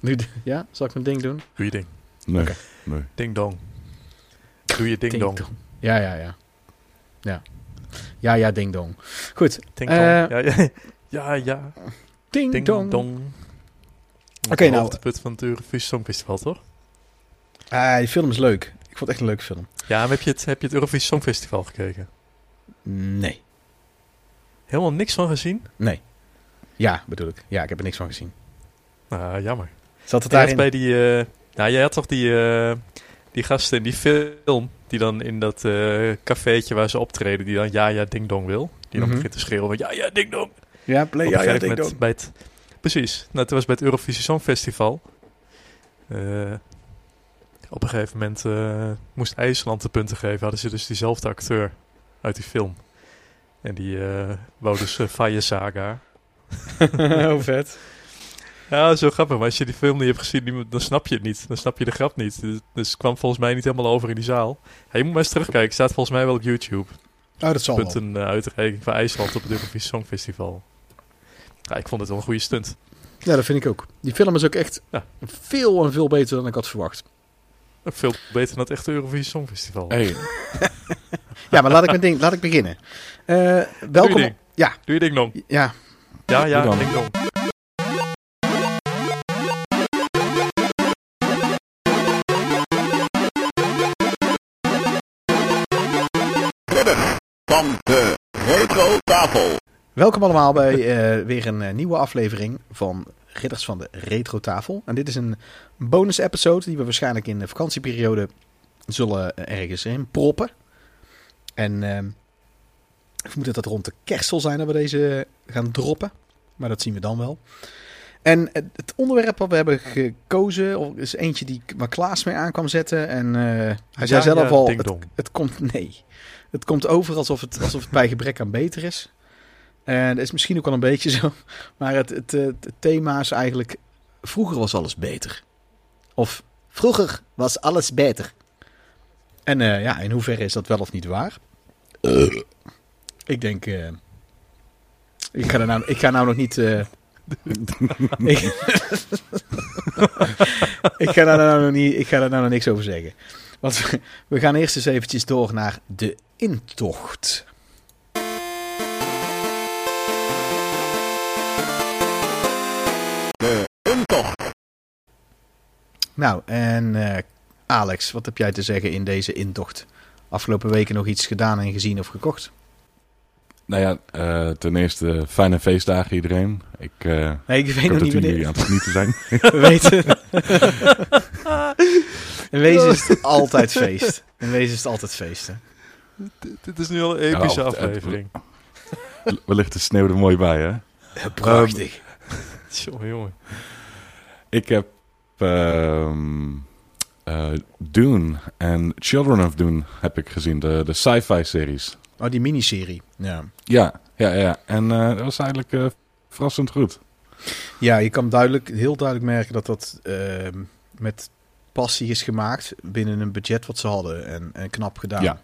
Nu, ja, zal ik mijn ding doen? Doe je ding. Nee, nee. Ding dong. Doe je ding dong. Ja, ja, ja. Ja. Ja, ja, ding dong. Goed. Ding Eh, dong. Ja, ja. Ja, ja. Ding, Ding dong. dong. Oké, nou- Het punt van het Eurovisie Songfestival, toch? Ah, die film is leuk. Ik vond het echt een leuke film. Ja, maar heb je het, heb je het Eurovisie Songfestival gekeken? Nee. Helemaal niks van gezien? Nee. Ja, bedoel ik. Ja, ik heb er niks van gezien. Nou, jammer. Zat het daarin? bij die... eh nou, jij had toch die, eh, die gasten in die film... die dan in dat eh cafeetje waar ze optreden... die dan ja, ja, ding dong wil. Die dan Mhm. begint te schreeuwen van ja, ja, ding dong. Ja, play, ja, ja, ding dong. bij het, precies. Nou, toen was bij het Eurovisie Songfestival. Eh, op een gegeven moment moest IJsland de punten geven. Hadden ze dus diezelfde acteur uit die film. En die eh wou dus uh, Faye Saga. oh, vet. Ja, zo grappig. Maar als je die film niet hebt gezien, die- dan snap je het niet. Dan snap je de grap niet. Dus, dus het kwam volgens mij niet helemaal over in die zaal. Hey, je moet maar eens terugkijken. Het staat volgens mij wel op YouTube. Oh, dat zal wel. Punten uh, uitreiking van IJsland op het Eurovisie Songfestival. Ja, ik vond het wel een goede stunt. Ja, dat vind ik ook. Die film is ook echt Ja. veel en veel beter dan ik had verwacht. Veel beter dan het echte Eurovisie Songfestival. Hey, Ja, maar laat ik, mijn ding, laat ik beginnen. Eh, Doe welkom. je ding. Ja. Doe je ding dong. Ja, Ja, ja, ding dong. Van de retro tafel. welkom allemaal bij eh, weer een eh, nieuwe aflevering van Ridders van de Retro Tafel. En dit is een bonus episode die we waarschijnlijk in de vakantieperiode zullen eh, ergens in proppen. En ehm, ik vermoed dat het rond de kerst zal zijn dat we deze gaan droppen. Maar dat zien we dan wel. En het, onderwerp wat we hebben gekozen is eentje die waar Klaas mee aan kwam zetten. En eh, hij zei Ja, zelf ja, al, het, het komt, nee. Het komt over alsof het, alsof het bij gebrek aan beter is. En dat is misschien ook wel een beetje zo. Maar het, het, het thema is eigenlijk, vroeger was alles beter. Of vroeger was alles beter. En eh, ja, in hoeverre is dat wel of niet waar? Ik denk, eh, ik, ga nou, ik ga nou nog niet... eh, ik, ik, ga daar nou nog niet, ik ga daar nou nog niks over zeggen. Want we, gaan eerst eens eventjes door naar de intocht. De intocht. Nou, en eh, Alex, wat heb jij te zeggen in deze intocht? Afgelopen weken nog iets gedaan en gezien of gekocht? nou ja, eh, ten eerste fijne feestdagen iedereen. Ik, eh Nee, ik weet ik nog niet jullie wanneer. aan het genieten zijn. We weten. In wezen is het altijd feest. In wezen is het altijd feest. Hè? Dit is nu al een epische Ja, of- aflevering. Wellicht de sneeuw er mooi bij, hè? Prachtig. Jongen, jongen. Ik heb ehm, eh, Dune en Children of Dune heb ik gezien, de, de sci-fi series. Oh, die miniserie. Ja. Ja, ja, ja. En eh, dat was eigenlijk eh, verrassend goed. ja, je kan duidelijk, heel duidelijk merken dat dat ehm, met passie is gemaakt binnen een budget wat ze hadden. En, en knap gedaan. Ja.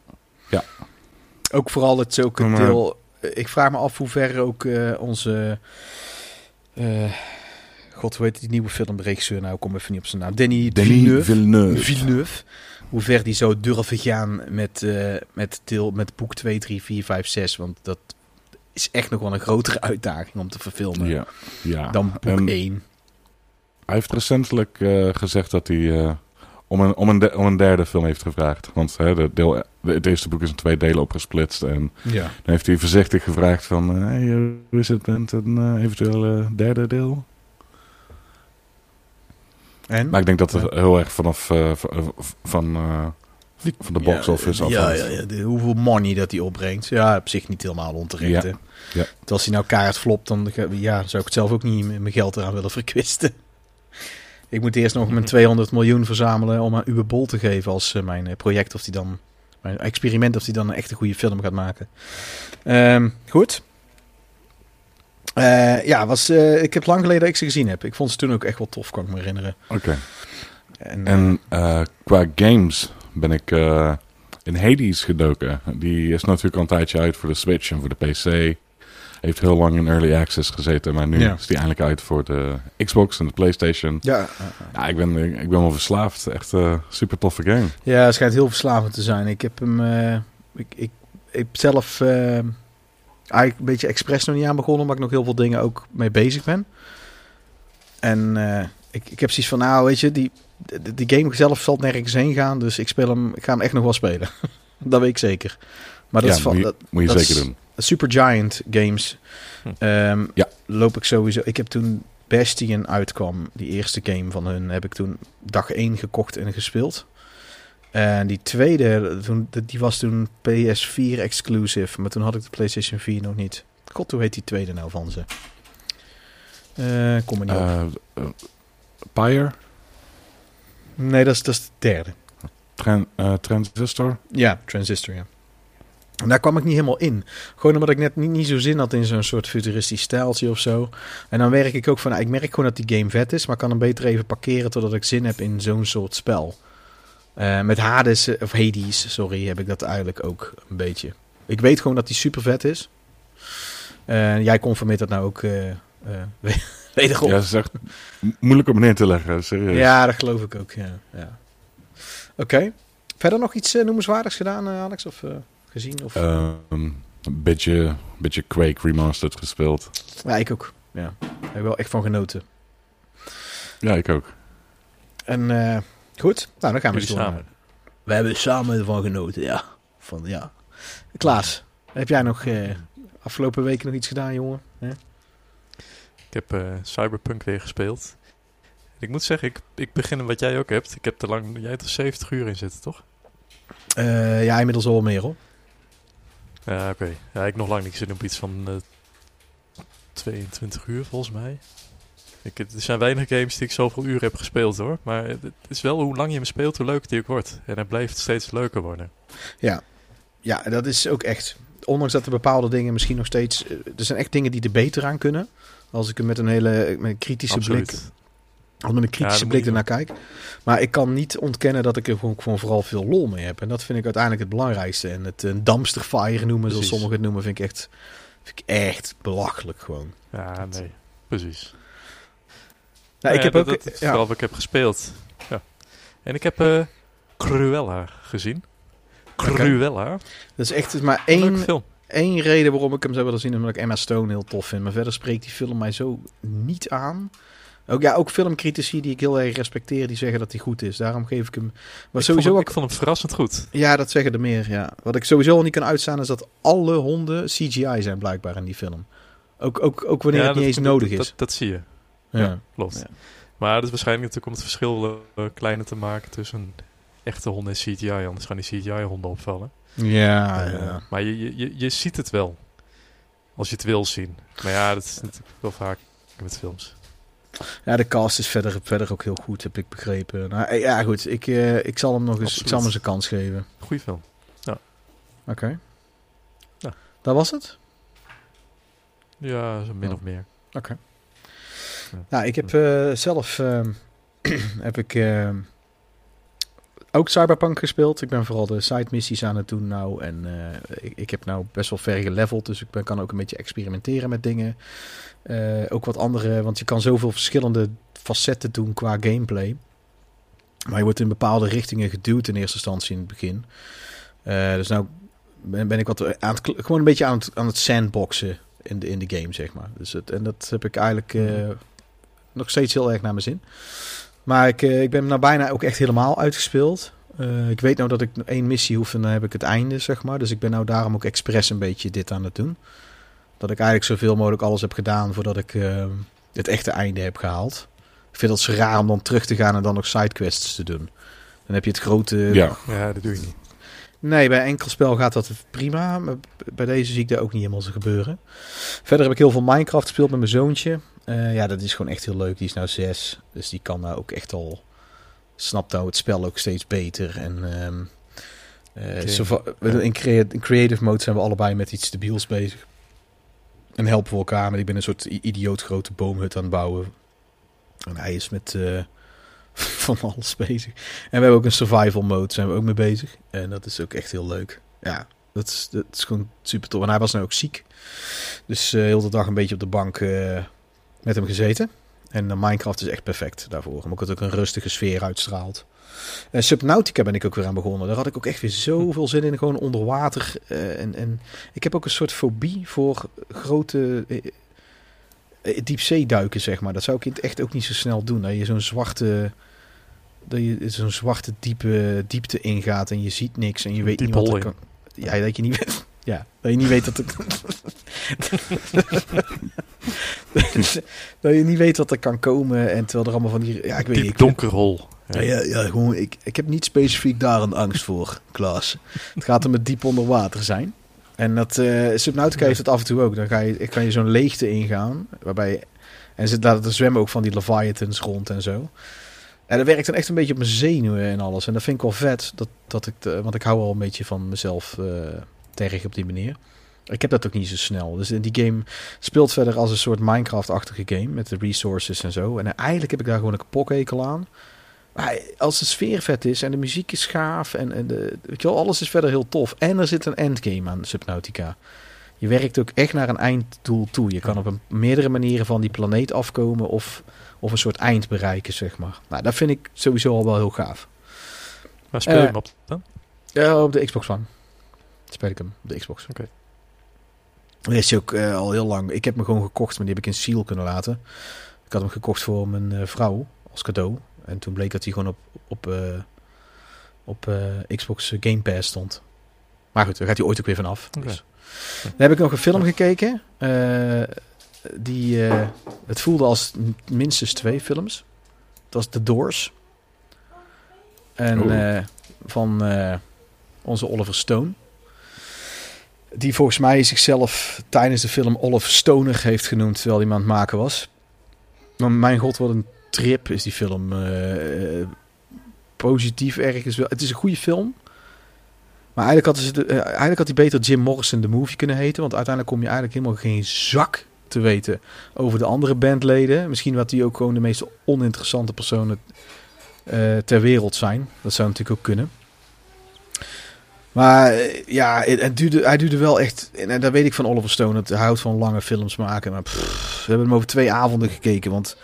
Ja. Ook vooral het Maar- deel. Ik vraag me af hoe ver ook eh, onze. eh, God, heet die nieuwe filmregisseur nou? Ik kom even niet op zijn naam. Danny, Denis Villeneuve. Villeneuve. Villeneuve. Hoe ver die zou durven gaan met, eh, met, deel, met boek 2, 3, 4, 5, 6. Want dat is echt nog wel een grotere uitdaging om te verfilmen Ja, ja. dan boek En 1. Hij heeft recentelijk eh, gezegd dat hij eh, om, een, om, een de- om een derde film heeft gevraagd. Want hè, de deel, de- het eerste boek is in twee delen opgesplitst. En Ja. dan heeft hij voorzichtig gevraagd van... eh, hey, hoe is het met een eventueel derde deel? En? Maar ik denk dat het heel erg vanaf van, van de box office ja, afhangt. ja, ja, de, hoeveel money dat hij opbrengt. Ja, op zich niet helemaal onterecht. Ja. hè. Ja. Als hij nou kaart flopt, dan ja, zou ik het zelf ook niet mijn geld eraan willen verkwisten. Ik moet eerst nog mijn 200 miljoen verzamelen om aan Uwe Bol te geven als eh, mijn eh, project. Of die dan, mijn experiment, of die dan een echt een goede film gaat maken. Ehm, goed. Eh, ja, was, eh, ik heb lang geleden dat ik ze gezien heb. Ik vond ze toen ook echt wel tof, kan ik me herinneren. Oké. En, En eh, qua games ben ik eh, in Hades gedoken. Die is natuurlijk al een tijdje uit voor de Switch en voor de PC. Heeft heel lang in early access gezeten, maar nu Ja. is die eindelijk uit voor de Xbox en de PlayStation. Ja, uh, Ja, ik ben, ik ben wel verslaafd. Echt een super toffe game. ja, het schijnt heel verslavend te zijn. Ik heb hem, eh, ik, ik, ik heb zelf eh, eigenlijk een beetje expres nog niet aan begonnen, omdat ik nog heel veel dingen ook mee bezig ben. En eh, ik, ik heb zoiets van, nou weet je, die, die, die game zelf zal nergens heen gaan, dus ik speel hem, ik ga hem echt nog wel spelen. dat weet ik zeker. Maar dat Ja, is van, moet je- dat, Moet je dat zeker is- doen. Super Giant Games. Hm. Ehm, Ja. Loop ik sowieso. Ik heb toen Bastion uitkwam, die eerste game van hun, heb ik toen dag 1 gekocht en gespeeld. En die tweede, toen, die was toen PS4 exclusive, maar toen had ik de PlayStation 4 nog niet. God, hoe heet die tweede nou van ze? Eh kom er niet op. Eh Pyre, Nee, dat is, dat is de derde. Tran- eh, Transistor. Ja, Transistor, ja. En daar kwam ik niet helemaal in. Gewoon omdat ik net niet, niet zo zin had in zo'n soort futuristisch stijltje of zo. En dan werk ik ook van, nou, ik merk gewoon dat die game vet is, maar kan hem beter even parkeren totdat ik zin heb in zo'n soort spel. Eh, met Hades, eh, of Hades, sorry, heb ik dat eigenlijk ook een beetje. Ik weet gewoon dat die super vet is. Eh, jij confirmeert dat nou ook eh, wederom. Ja, Ja, dat is echt mo- moeilijk om neer te leggen, serieus. dat geloof ik ook, ja. ja. Oké. Verder nog iets noemenswaardigs gedaan, Alex? Of gezien? Of... Ehm, een beetje, beetje Quake Remastered gespeeld. Ja, ik ook. Ja, daar heb ik wel echt van genoten. Ja, ik ook. En eh, goed, nou dan gaan we door. samen. We hebben samen ervan genoten, ja. Van, ja. Klaas, heb jij nog eh, afgelopen weken nog iets gedaan, jongen? Hè? Ik heb eh, Cyberpunk weer gespeeld. Ik moet zeggen, ik, ik begin wat jij ook hebt. Ik heb er lang, jij hebt er 70 uur in zitten, toch? Eh, ja, inmiddels al wel meer hoor. Ja, oké. Ja, ik nog lang niet. Zit op iets van eh 22 uur volgens mij. Ik, er zijn weinig games die ik zoveel uur heb gespeeld hoor. Maar het het is wel hoe lang je hem speelt, hoe leuk die ook wordt. En hij blijft steeds leuker worden. Ja, dat is ook echt. Ondanks dat er bepaalde dingen misschien nog steeds... eh, er zijn echt dingen die er beter aan kunnen. Als ik er met een hele met een kritische blik Absoluut. Als met een kritische blik ernaar kijk. Maar ik kan niet ontkennen dat ik er gewoon, gewoon vooral veel lol mee heb. En dat vind ik uiteindelijk het belangrijkste. En het een dumpster fire noemen, zoals sommigen het noemen, vind ik echt, vind ik echt belachelijk gewoon. Ja, nee. Precies. Nou, ik heb dat, ook... dat ja, ik heb gespeeld. Ja. En ik heb eh, Cruella gezien. Cruella. dat is echt maar één, film. één reden waarom ik hem zou willen zien. Omdat ik Emma Stone heel tof vind. Maar verder spreekt die film mij zo niet aan. Ook, ja, ook filmcritici die ik heel erg respecteer, die zeggen dat hij goed is. Daarom geef ik hem... Maar ik, sowieso vond hem, ook ik vond hem verrassend goed. Ja, dat zeggen er meer, ja. Wat ik sowieso al niet kan uitstaan is dat alle honden CGI zijn blijkbaar in die film. Ook, ook, ook wanneer Ja, het niet dat- eens nodig is. Dat, dat zie je. ja. ja. Klopt. Ja. Maar dat is waarschijnlijk natuurlijk om het verschil eh, kleiner te maken tussen echte honden en CGI. Anders gaan die CGI-honden opvallen. Ja, Eh, ja. maar je, je, je, je ziet het wel. Als je het wil zien. Maar ja, dat is natuurlijk wel vaak met films. Ja, de cast is verder, verder ook heel goed, heb ik begrepen. Nou, eh, ja, goed. Ik, eh, ik zal hem nog eens, ik zal hem eens een kans geven. Goeie film. Oké. Ja. Dat was het? Ja, zo min Oh. of meer. Oké. Ja. Nou, ik heb eh, zelf ehm, heb ik ehm, ook Cyberpunk gespeeld. Ik ben vooral de side missies aan het doen nou. En eh, ik, ik heb nou best wel ver geleveld. Dus ik ben, kan ook een beetje experimenteren met dingen. Eh, ook wat andere, want je kan zoveel verschillende facetten doen qua gameplay. Maar je wordt in bepaalde richtingen geduwd in eerste instantie in het begin. Eh, dus nou ben, ben ik wat aan het, gewoon een beetje aan het, aan het sandboxen in de, in de game, zeg maar. Dus het, en dat heb ik eigenlijk eh, nog steeds heel erg naar mijn zin. Maar ik, eh, ik ben nou bijna ook echt helemaal uitgespeeld. Eh, ik weet nou dat ik één missie hoef en dan heb ik het einde, zeg maar. Dus ik ben nou daarom ook expres een beetje dit aan het doen. Dat ik eigenlijk zoveel mogelijk alles heb gedaan voordat ik eh, het echte einde heb gehaald. Ik vind het zo raar om dan terug te gaan en dan nog sidequests te doen. Dan heb je het grote... Ja, Ja, dat doe je niet. Nee, bij enkel spel gaat dat prima. Maar bij deze zie ik dat ook niet helemaal zo gebeuren. Verder heb ik heel veel Minecraft gespeeld met mijn zoontje. Eh, ja, dat is gewoon echt heel leuk. Die is nou zes. Dus die kan nou ook echt al... Snapt nou het spel ook steeds beter. En ehm, eh, in, crea- in creative mode zijn we allebei met iets stabiels bezig. En helpen we elkaar. Maar ik ben een soort idioot grote boomhut aan het bouwen. En hij is met... eh, van alles bezig. En we hebben ook een survival mode, zijn we ook mee bezig. En dat is ook echt heel leuk. Ja, Dat is, dat is gewoon super tof. En hij was nou ook ziek. Dus eh heel de dag een beetje op de bank eh, met hem gezeten. En eh, Minecraft is echt perfect daarvoor. Omdat het ook een rustige sfeer uitstraalt. En Subnautica ben ik ook weer aan begonnen. Daar had ik ook echt weer zoveel zin in. Gewoon onder water. en, en ik heb ook een soort fobie voor grote diepzee duiken, zeg maar. Dat zou ik in het echt ook niet zo snel doen. Dat je zo'n zwarte... Dat je zo'n zwarte diepe diepte ingaat en je ziet niks en je weet Diep niet wat er kan... Ja, dat je niet weet... Ja, dat je niet weet dat het... dat je niet weet wat er kan komen en terwijl er allemaal van die... Ja, ik weet. Diep ik- donker hol. ja, ja, ja, gewoon, ik, ik heb niet specifiek daar een angst voor, Klaas. Het gaat om het diep onder water zijn. En dat eh Subnautica heeft het af en toe ook. Dan ga je, kan je zo'n leegte ingaan. Waarbij, en zit daar zwemmen ook van die Leviathans rond en zo. En dat werkt dan echt een beetje op mijn zenuwen en alles. En dat vind ik wel vet. Dat, dat ik de- want ik hou wel een beetje van mezelf eh terg op die manier. Ik heb dat ook niet zo snel. Dus die game speelt verder als een soort Minecraft-achtige game. Met de resources en zo. En eigenlijk heb ik daar gewoon een kapokhekel aan. Maar als de sfeer vet is en de muziek is gaaf en, en de, weet je wel, alles is verder heel tof. En er zit een endgame aan Subnautica. Je werkt ook echt naar een einddoel toe. Je kan op een, meerdere manieren van die planeet afkomen of, of een soort eind bereiken, zeg maar. Nou, dat vind ik sowieso al wel heel gaaf. Waar speel je Eh, hem op? dan? Ja, op de Xbox One. Speel ik hem op de Xbox. Oké. Die is ook eh, al heel lang. Ik heb hem gewoon gekocht, maar die heb ik in Seal kunnen laten. Ik had hem gekocht voor mijn eh, vrouw als cadeau. En toen bleek dat hij gewoon op, op, eh, op eh, Xbox Game Pass stond. Maar goed, daar gaat hij ooit ook weer vanaf. Oké. Dus. Dan heb ik nog een film gekeken. eh, die, het voelde als minstens twee films. Het was The Doors. En eh, van onze Oliver Stone. Die volgens mij zichzelf tijdens de film Oliver Stoner heeft genoemd terwijl hij aan het maken was. Maar mijn god, wat een trip is die film. eh, positief ergens wel. Het is een goede film. Maar eigenlijk, de, eh, eigenlijk had hij beter Jim Morrison de Movie kunnen heten. Want uiteindelijk kom je eigenlijk helemaal geen zak te weten over de andere bandleden. Misschien wat die ook gewoon de meest oninteressante personen eh, ter wereld zijn. Dat zou natuurlijk ook kunnen. Maar ja, het, het duurde, hij duurde wel echt... En dat weet ik van Oliver Stone. Hij houdt van lange films maken. Maar we hebben hem over twee avonden gekeken. Want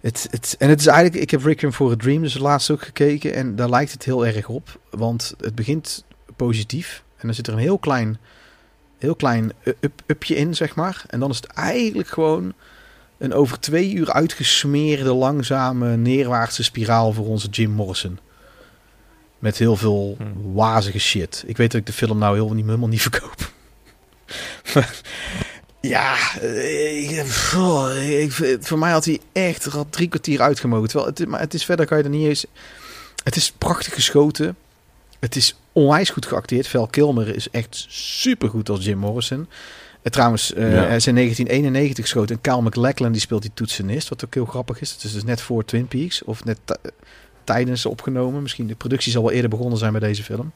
het, het, en het is eigenlijk... Ik heb Requiem for a Dream dus laatst ook gekeken. En daar lijkt het heel erg op. Want het begint positief. En dan zit er een heel klein... Heel klein up, upje in, zeg maar. En dan is het eigenlijk gewoon een over twee uur uitgesmeerde, langzame, neerwaartse spiraal voor onze Jim Morrison. Met heel veel Hmm. wazige shit. Ik weet dat ik de film nou heel, niet, helemaal niet verkoop. Maar, ja, eh, ik, oh, ik- voor mij had hij echt had drie kwartier uitgemogen. Terwijl het, maar het is verder, kan je er niet eens... Het is prachtig geschoten. Het is onwijs goed geacteerd. Val Kilmer is echt super goed als Jim Morrison. Eh, trouwens, Ja. hij is in 1991 geschoten. En Kyle MacLachlan die speelt die toetsenist. Wat ook heel grappig is. Het is dus net voor Twin Peaks. Of net ti- tijdens opgenomen. Misschien de productie zal wel eerder begonnen zijn bij deze film.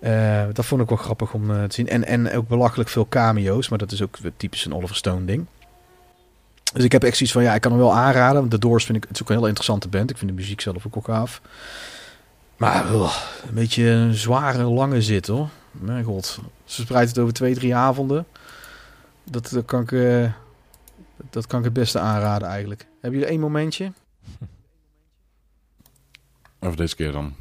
Eh, dat vond ik wel grappig om eh, te zien. En, en ook belachelijk veel cameo's. Maar dat is ook typisch een Oliver Stone ding. Dus ik heb echt zoiets van, ja, ik kan hem wel aanraden. Want The Doors vind ik, het is ook een heel interessante band. Ik vind de muziek zelf ook wel gaaf. Maar een beetje een zware, lange zit hoor. Mijn god. Ze spreidt het over twee, drie avonden. Dat, kan ik, eh, dat kan ik het beste aanraden eigenlijk. Hebben jullie één momentje? Of deze keer dan.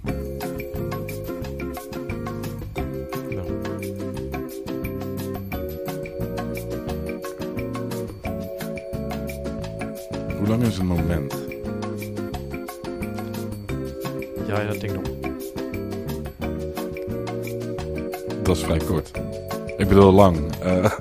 Lang is een moment? ja, dat ding nog. Dat is vrij kort. Ik bedoel lang. Eh,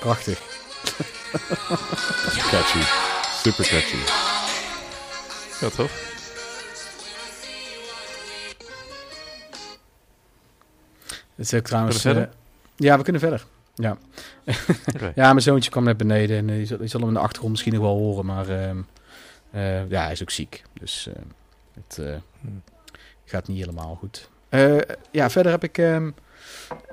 Prachtig. catchy. Super catchy. Ja, toch? Het is ook trouwens... Kunnen we eh, ja, we kunnen verder. Ja. Ja, mijn zoontje kwam net beneden en die zal, die zal hem in de achtergrond misschien nog wel horen. Maar ehm, eh, ja, hij is ook ziek. Dus ehm, het eh, Hmm. gaat niet helemaal goed. Eh, ja, verder heb ik ehm,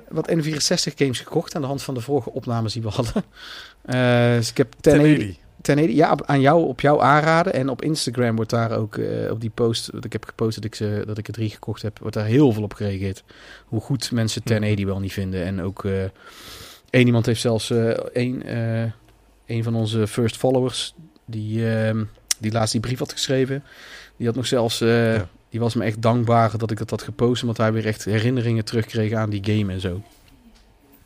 wat N64 games gekocht aan de hand van de vorige opnames die we hadden. Dus ik heb 1080, 1080. 1080 ja, aan jou, op jou aanraden. En op Instagram wordt daar ook, eh, op die post, wat ik heb gepost dat ik, ze, dat ik er drie gekocht heb, wordt daar heel veel op gereageerd. Hoe goed mensen 1080 wel niet vinden. En ook eh één iemand heeft zelfs één, een van onze first followers, die, ehm, die laatst die brief had geschreven. Die had nog zelfs, Ja. Die was me echt dankbaar dat ik dat had gepost, omdat hij weer echt herinneringen terugkreeg aan die game en zo.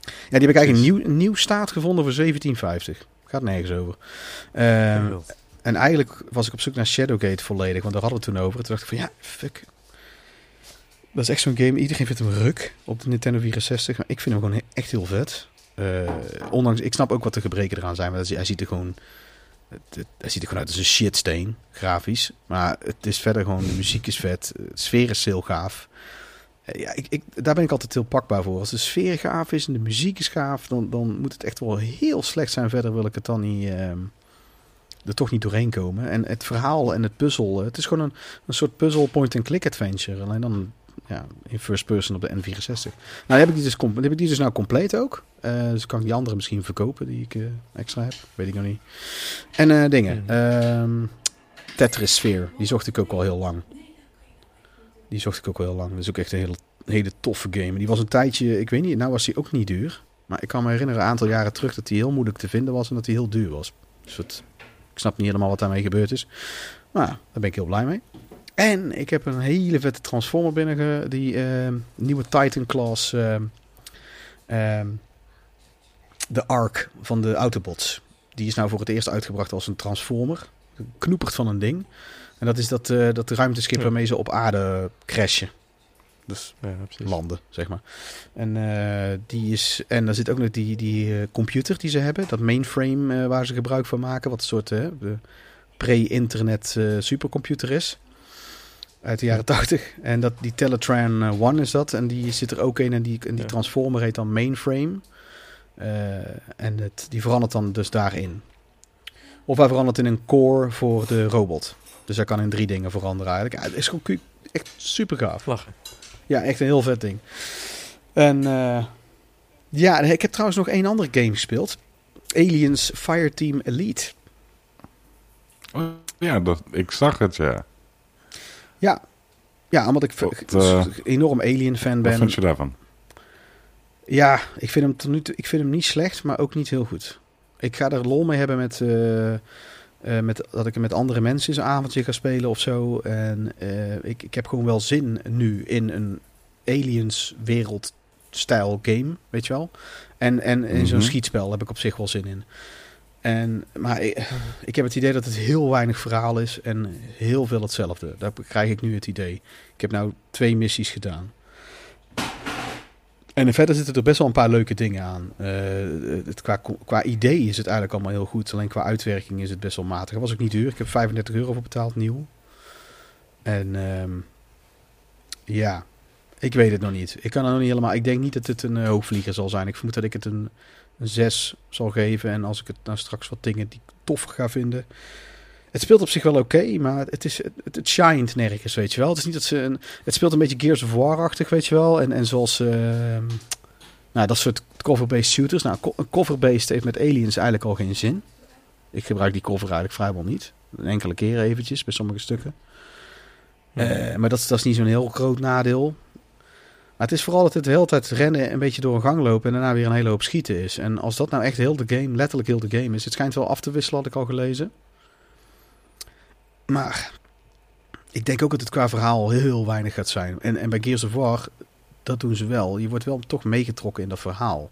Ja, die heb ik eigenlijk een nieuw, een nieuw staat gevonden voor 17,50. Gaat nergens over. Ehm, en eigenlijk was ik op zoek naar Shadowgate volledig, want daar hadden we toen over. Toen dacht ik van ja, fuck. Dat is echt zo'n game. Iedereen vindt hem ruk op de Nintendo 64. Maar ik vind hem gewoon echt heel vet. Eh, ondanks, ik snap ook wat de gebreken eraan zijn. Maar hij ziet er gewoon. Hij ziet er gewoon uit als een shitsteen, grafisch. Maar het is verder gewoon, de muziek is vet. De sfeer is heel gaaf. Eh, Ja, ik, ik, daar ben ik altijd heel pakbaar voor. Als de sfeer gaaf is en de muziek is gaaf, dan, dan moet het echt wel heel slecht zijn. Verder wil ik het dan niet, ehm, er toch niet doorheen komen. En het verhaal en het puzzel, eh, het is gewoon een, een soort puzzle point-and-click adventure. Alleen dan ja, in first person op de N64. Nou, heb ik die dus, heb ik die dus nou compleet ook. Eh, dus kan ik die andere misschien verkopen die ik eh, extra heb. Weet ik nog niet. En eh, dingen. Hmm. Ehm, Tetris Sphere, die zocht ik ook al heel lang. Die zocht ik ook al heel lang. Dat is ook echt een hele, hele toffe game. Die was een tijdje, ik weet niet, nou was die ook niet duur. Maar ik kan me herinneren een aantal jaren terug dat die heel moeilijk te vinden was en dat die heel duur was. Dus het, ik snap niet helemaal wat daarmee gebeurd is. Maar daar ben ik heel blij mee. En ik heb een hele vette Transformer binnen die ehm, nieuwe Titan Class. ehm, ehm, de Ark van de Autobots. Die is nou voor het eerst uitgebracht als een Transformer. Knoepert van een ding. En dat is dat, eh dat ruimteschip Ja. waarmee ze op aarde crashen. Dus Ja, landen, zeg maar. En, eh, die is, en daar zit ook nog die, die eh, computer die ze hebben. Dat mainframe waar ze gebruik van maken. Wat een soort pre-internet supercomputer is. Uit de jaren 80. En dat, die Teletran eh, One is dat. En die zit er ook in. En die, en die Ja. transformer heet dan mainframe. Eh, en het, die verandert dan dus daarin. Of hij verandert in een core voor de robot. Dus hij kan in drie dingen veranderen eigenlijk. Het is gewoon echt super gaaf. Lachen. Ja, echt een heel vet ding. En eh, ja, ik heb trouwens nog één andere game gespeeld. Aliens Fireteam Elite. Oh, ja, dat, ik zag het, ja. Ja, ja omdat ik ik- eh, enorm Alien fan Wat ben. vind je daarvan? Ja, ik vind, hem tot nu toe, ik vind hem niet slecht, maar ook niet heel goed. Ik ga er lol mee hebben met, eh, eh, met dat ik er met andere mensen een avondje ga spelen of zo. En ik, ik heb gewoon wel zin nu in een Aliens wereldstijl game, weet je wel. En, en in zo'n Mhm. schietspel heb ik op zich wel zin in. En, maar ik, ik heb het idee dat het heel weinig verhaal is en heel veel hetzelfde. Daar krijg ik nu het idee. Ik heb nou twee missies gedaan. En verder zitten er best wel een paar leuke dingen aan. Eh, het, qua, idee is het eigenlijk allemaal heel goed. Alleen qua uitwerking is het best wel matig. Het was ook niet duur. Ik heb 35 euro voor betaald, nieuw. En ehm, ja, ik weet het nog niet. Ik kan het nog niet helemaal. Ik denk niet dat het een eh, hoogvlieger zal zijn. Ik vermoed dat ik het een, een 6 zal geven. En als ik het nou straks wat dingen die ik tof ga vinden. Het speelt op zich wel oké, maar het, is, het, het shined nergens, weet je wel. Het is niet dat ze een, het speelt een beetje Gears of War-achtig, weet je wel. En, en zoals ehm, nou, dat soort cover-based shooters. Nou, een cover-based heeft met Aliens eigenlijk al geen zin. Ik gebruik die cover eigenlijk vrijwel niet. Een enkele keer eventjes, bij sommige stukken. Eh, maar dat, is- dat is niet zo'n heel groot nadeel. Maar het is vooral dat het de hele tijd rennen, een beetje door een gang lopen en daarna weer een hele hoop schieten is. En als dat nou echt heel de game, letterlijk heel de game is. Het schijnt wel af te wisselen, had ik al gelezen. Maar ik denk ook dat het qua verhaal heel weinig gaat zijn. En, en bij Gears of War, dat doen ze wel. Je wordt wel toch meegetrokken in dat verhaal.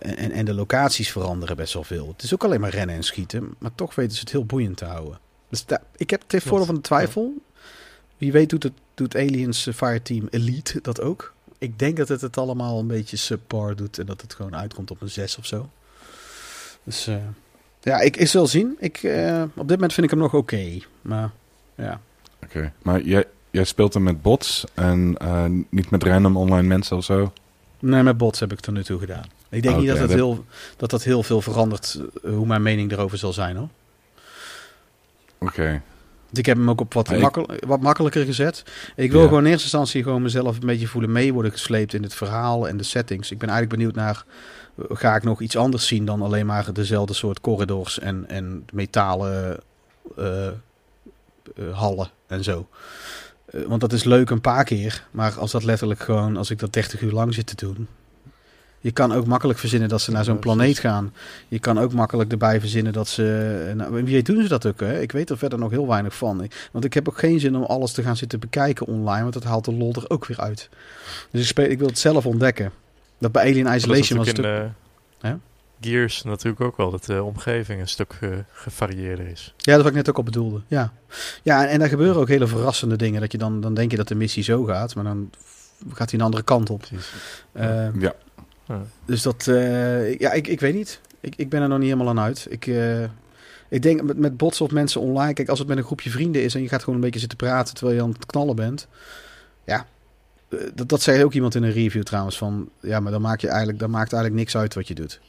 En, en de locaties veranderen best wel veel. Het is ook alleen maar rennen en schieten, maar toch weten ze het heel boeiend te houden. Dus ik heb het voordeel van de twijfel. Wie weet doet, het, doet Aliens Fireteam Elite dat ook. Ik denk dat het het allemaal een beetje subpar doet en dat het gewoon uitkomt op een 6 of zo. Dus eh, ja, ik, ik zal zien. Ik, eh, op dit moment vind ik hem nog oké. maar ja. Oké. Maar jij, jij speelt hem met bots en eh, niet met random online mensen of zo? Nee, met bots heb ik tot nu toe gedaan. Ik denk niet dat, het dat- heel, dat dat heel veel verandert hoe mijn mening erover zal zijn hoor. Oké. Ik heb hem ook op wat, makkel- wat makkelijker gezet. Ik wil Ja. gewoon in eerste instantie gewoon mezelf een beetje voelen mee worden gesleept in het verhaal en de settings. Ik ben eigenlijk benieuwd naar, ga ik nog iets anders zien dan alleen maar dezelfde soort corridors en, en metalen eh, eh, hallen en zo. Eh, want dat is leuk een paar keer, maar als dat letterlijk gewoon, als ik dat 30 uur lang zit te doen. Je kan ook makkelijk verzinnen dat ze naar zo'n planeet gaan. Je kan ook makkelijk erbij verzinnen dat ze. Nou, wie weet doen ze dat ook, hè? Ik weet er verder nog heel weinig van. Ik- Want ik heb ook geen zin om alles te gaan zitten bekijken online, want dat haalt de lol er ook weer uit. Dus ik, speel, ik wil het zelf ontdekken. Dat bij Alien Isolation was het eh, Ja? Gears natuurlijk ook wel, dat de omgeving een stuk eh, gevarieerder is. Ja, dat wat ik net ook al bedoelde. Ja, ja en, en daar gebeuren ook hele verrassende dingen. Dat je dan, dan denk je dat de missie zo gaat, maar dan gaat hij een andere kant op. Precies. Eh, Ja. Dus dat, eh, ja, ik, ik weet niet. Ik, ik ben er nog niet helemaal aan uit. Ik, eh, ik denk met, met bots of mensen online. Kijk, als het met een groepje vrienden is en je gaat gewoon een beetje zitten praten terwijl je aan het knallen bent. Ja, eh, dat, dat zei ook iemand in een review trouwens. Van ja, maar dan, maak je eigenlijk, dan maakt eigenlijk niks uit wat je doet.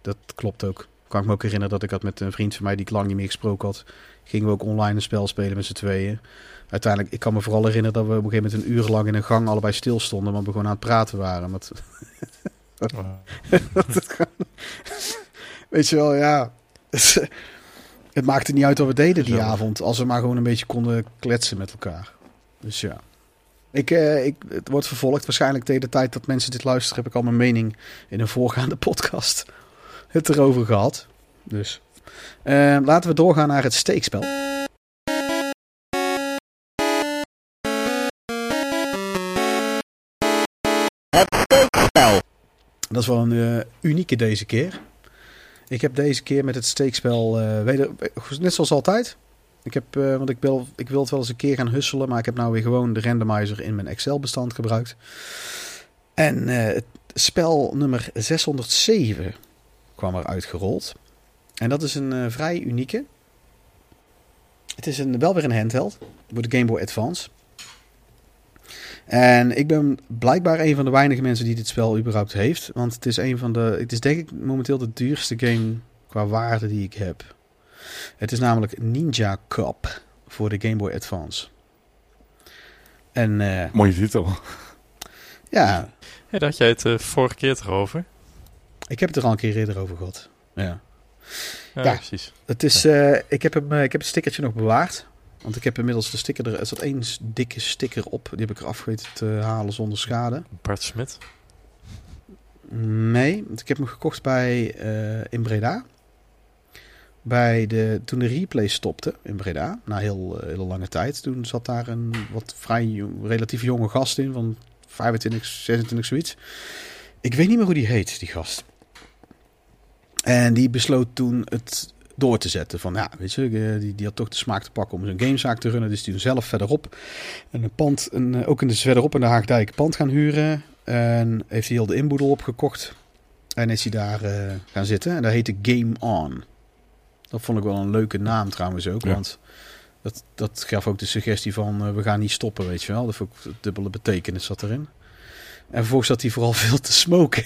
Dat klopt ook. Kan ik me ook herinneren dat ik had met een vriend van mij die ik lang niet meer gesproken had. Gingen we ook online een spel spelen met z'n tweeën. Uiteindelijk, ik kan me vooral herinneren dat we op een gegeven moment een uur lang in een gang allebei stilstonden. Maar we gewoon aan het praten waren. Want Weet je wel, ja. Het maakte niet uit wat we deden die avond. Als we maar gewoon een beetje konden kletsen met elkaar. Dus ja. Ik, eh, ik, het wordt vervolgd. Waarschijnlijk tegen de tijd dat mensen dit luisteren... heb ik al mijn mening in een voorgaande podcast het erover gehad. Dus eh, laten we doorgaan naar het. Steekspel. Dat is wel een eh, unieke deze keer. Ik heb deze keer met het steekspel, eh, weder, net zoals altijd. Ik heb, eh, want ik wil, ik wil het wel eens een keer gaan husselen, maar ik heb nou weer gewoon de randomizer in mijn Excel-bestand gebruikt. En het spel nummer 607 kwam er uitgerold. En dat is een vrij unieke. Het is een, wel weer een handheld voor de Game Boy Advance. En ik ben blijkbaar een van de weinige mensen die dit spel überhaupt heeft. Want het is een van de. Het is denk ik momenteel de duurste game qua waarde die ik heb. Het is namelijk Ninja Cup voor de Game Boy Advance. En eh, Mooie titel. ja, Ja, daar had jij het eh, vorige keer toch over? ik heb het er al een keer eerder over gehad. Ja. Ja, Ja. precies. Het is, eh, ik, heb hem, ik heb het stickertje nog bewaard. Want ik heb inmiddels de sticker er. Er zat één dikke sticker op. Die heb ik eraf geweten te halen zonder schade. Bart Smit. Nee, want ik heb hem gekocht bij eh, in Breda. Bij de, toen de replay stopte in Breda, na heel eh, hele lange tijd. Toen zat daar een wat vrij jong- relatief jonge gast in, van 25, 26 zoiets. Ik weet niet meer hoe die heet, die gast. En die besloot toen het door te zetten. Van ja, weet je, eh, die, die had toch de smaak te pakken om zijn gamezaak te runnen. Dus die zelf verderop en een pand, een, eh, ook in de, verderop in de Haagdijk, pand gaan huren. En heeft hij heel de inboedel opgekocht. En is hij daar eh, gaan zitten. En dat heette Game On. Dat vond ik wel een leuke naam trouwens ook. Ja. Want dat, dat gaf ook de suggestie van we gaan niet stoppen, weet je wel. Dat ik dubbele betekenis zat erin. En vervolgens zat hij vooral veel te smoken.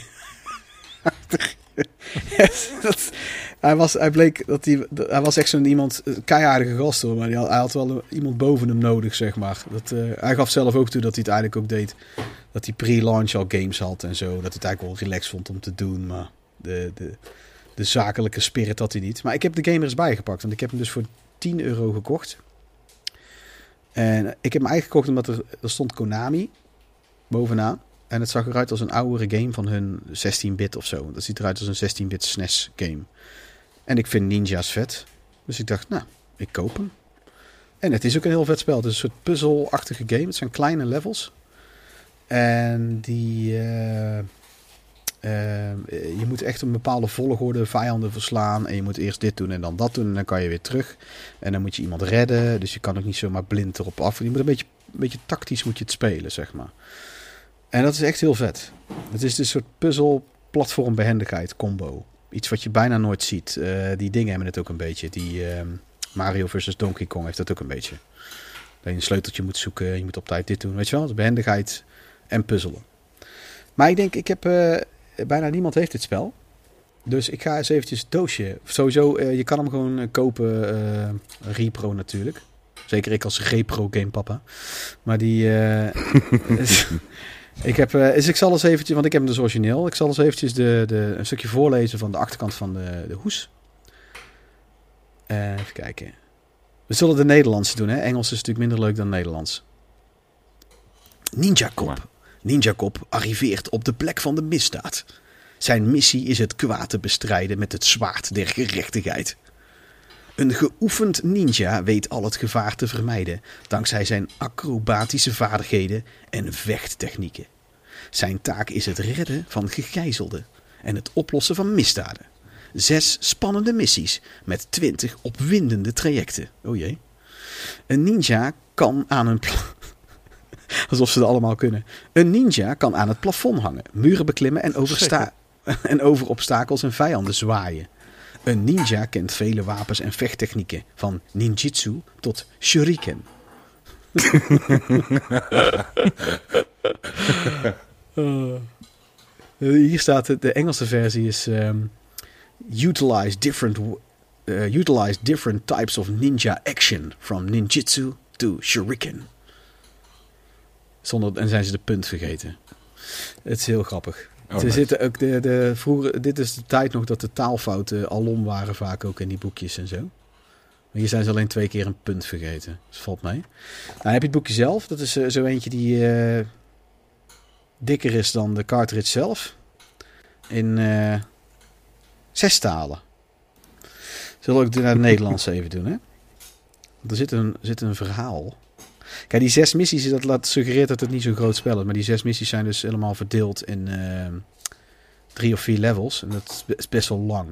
hij, was, hij bleek dat hij... Hij was echt zo'n iemand... een Keihardige gast hoor. Maar hij had, wel iemand boven hem nodig, zeg maar. Dat, eh, hij gaf zelf ook toe dat hij het eigenlijk ook deed dat hij pre-launch al games had en zo. Dat hij het eigenlijk wel relaxed vond om te doen. Maar de, de, de zakelijke spirit had hij niet. Maar ik heb de game er eens bijgepakt. Want ik heb hem dus voor 10 euro gekocht. En ik heb hem eigenlijk gekocht omdat er, er stond Konami bovenaan. En het zag eruit als een oudere game van hun 16-bit of zo. Dat ziet eruit als een 16-bit SNES game. En ik vind Ninja's vet. Dus ik dacht, nou, ik koop hem. En het is ook een heel vet spel. Het is een soort puzzelachtige game. Het zijn kleine levels. En die. eh, eh, je moet echt een bepaalde volgorde vijanden verslaan. En je moet eerst dit doen en dan dat doen. En dan kan je weer terug. En dan moet je iemand redden. Dus je kan ook niet zomaar blind erop af. Je moet een beetje, een beetje tactisch moet je het spelen, zeg maar. En dat is echt heel vet. Het is dus een soort puzzel, platform, behendigheid combo. Iets wat je bijna nooit ziet. Eh, die dingen hebben het ook een beetje. Die ehm, Mario vs. Donkey Kong heeft dat ook een beetje. Dat je een sleuteltje moet zoeken. Je moet op tijd dit doen. Weet je wel? Behendigheid en puzzelen. Maar ik denk, ik heb... eh, bijna niemand heeft dit spel. Dus ik ga eens eventjes het doosje... Sowieso, eh, je kan hem gewoon kopen. repro natuurlijk. Zeker ik als repro game papa. Maar die... ik heb... eh, dus ik zal eens eventjes... Want ik heb hem dus origineel. Ik zal eens eventjes de, de, een stukje voorlezen van de achterkant van de, de hoes. Eh, even kijken. We zullen de Nederlandse doen, hè? Engels is natuurlijk minder leuk dan Nederlands. Ninja maar. Ninja Cop arriveert op de plek van de misdaad. Zijn missie is het kwaad te bestrijden met het zwaard der gerechtigheid. Een geoefend ninja weet al het gevaar te vermijden dankzij zijn acrobatische vaardigheden en vechttechnieken. Zijn taak is het redden van gegijzelden en het oplossen van misdaden. Zes spannende missies met twintig opwindende trajecten. O jee. Een ninja kan aan een... Alsof ze het allemaal kunnen. Een ninja kan aan het plafond hangen, muren beklimmen en, oversta en over obstakels en vijanden zwaaien. Een ninja kent vele wapens en vechttechnieken, van ninjitsu tot shuriken. Eh, hier staat de Engelse versie is ehm, utilize different eh, utilize different types of ninja action from ninjitsu to shuriken. Zonder en zijn ze de punt vergeten. Het is heel grappig. Oh, zitten ook de, de vroeger, dit is de tijd nog dat de taalfouten alom waren vaak ook in die boekjes en zo. Maar hier zijn ze alleen twee keer een punt vergeten. Dus valt mee. Nou, heb je het boekje zelf. Dat is eh, zo eentje die eh, dikker is dan de cartridge zelf. In eh, zes talen. Zullen we ook naar het Nederlands even doen, hè? Want er zit een, zit een verhaal. Kijk, die zes missies, dat laat suggereert dat het niet zo'n groot spel is. Maar die zes missies zijn dus helemaal verdeeld in eh, drie of vier levels. En dat is be- is best wel lang.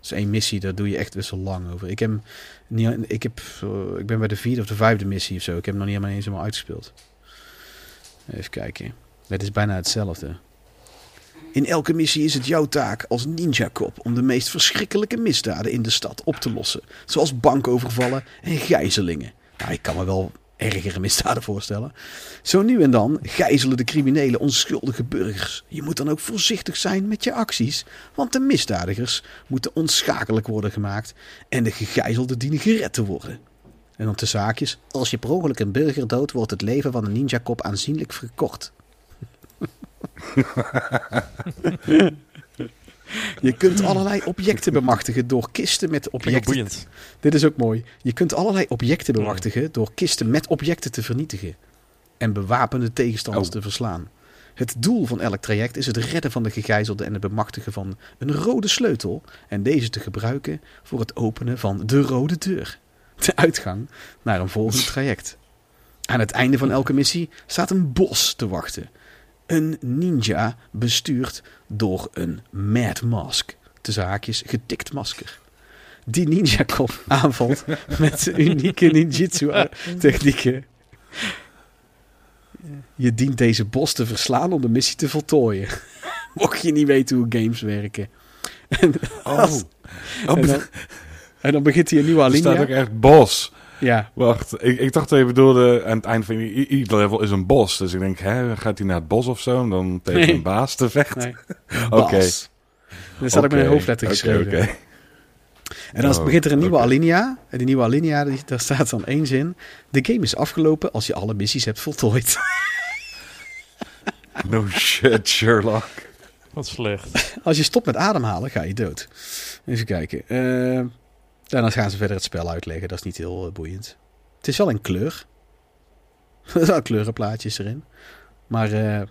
Dus één missie, daar doe je echt best wel lang over. Ik, heb, ik, heb, eh, ik ben bij de vierde of de vijfde missie of zo. Ik heb hem nog niet helemaal eens helemaal uitgespeeld. Even kijken. Het is bijna hetzelfde. In elke missie is het jouw taak als ninja-kop om de meest verschrikkelijke misdaden in de stad op te lossen. Zoals bankovervallen en gijzelingen. Nou, ik kan me wel ergere misdaden voorstellen. Zo nu en dan gijzelen de criminelen onschuldige burgers. Je moet dan ook voorzichtig zijn met je acties, want de misdadigers moeten onschakelijk worden gemaakt en de gegijzelden dienen gered te worden. En dan tussen haakjes, als je per ongeluk een burger doodt, wordt het leven van een ninja-kop aanzienlijk verkort. Je kunt allerlei objecten bemachtigen door kisten met objecten. boeiend. Dit is ook mooi. Je kunt allerlei objecten bemachtigen door kisten met objecten te vernietigen. En bewapende tegenstanders Oh. te verslaan. Het doel van elk traject is het redden van de gegijzelden en het bemachtigen van een rode sleutel. En deze te gebruiken voor het openen van de rode deur. De uitgang naar een volgend traject. Aan het einde van elke missie staat een bos te wachten. Een ninja bestuurd door een Mad Mask. Tussen haakjes getikt masker. Die ninja kop aanvalt met unieke ninjitsu technieken. Je dient deze bos te verslaan om de missie te voltooien. Mocht je niet weten hoe games werken. En, Oh, als- oh en, dan, en dan begint hij een nieuwe er staat ook alinea. echt bos. Ja, Wacht, ik, ik dacht dat je bedoelde aan het eind van ieder level is een bos. Dus ik denk, hè, gaat hij naar het bos of zo? En dan tegen Nee. een baas te vechten? nee. Oké. Dat staat ook met een hoofdletter geschreven. oké. En dan Oh, begint er een nieuwe alinea. En die nieuwe alinea, die, daar staat dan één zin. De game is afgelopen als je alle missies hebt voltooid. No shit, Sherlock. Wat slecht. Als je stopt met ademhalen, ga je dood. Even kijken. Eh, en dan gaan ze verder het spel uitleggen. Dat is niet heel eh, boeiend. Het is wel in kleur. er zijn kleurenplaatjes erin. Maar eh,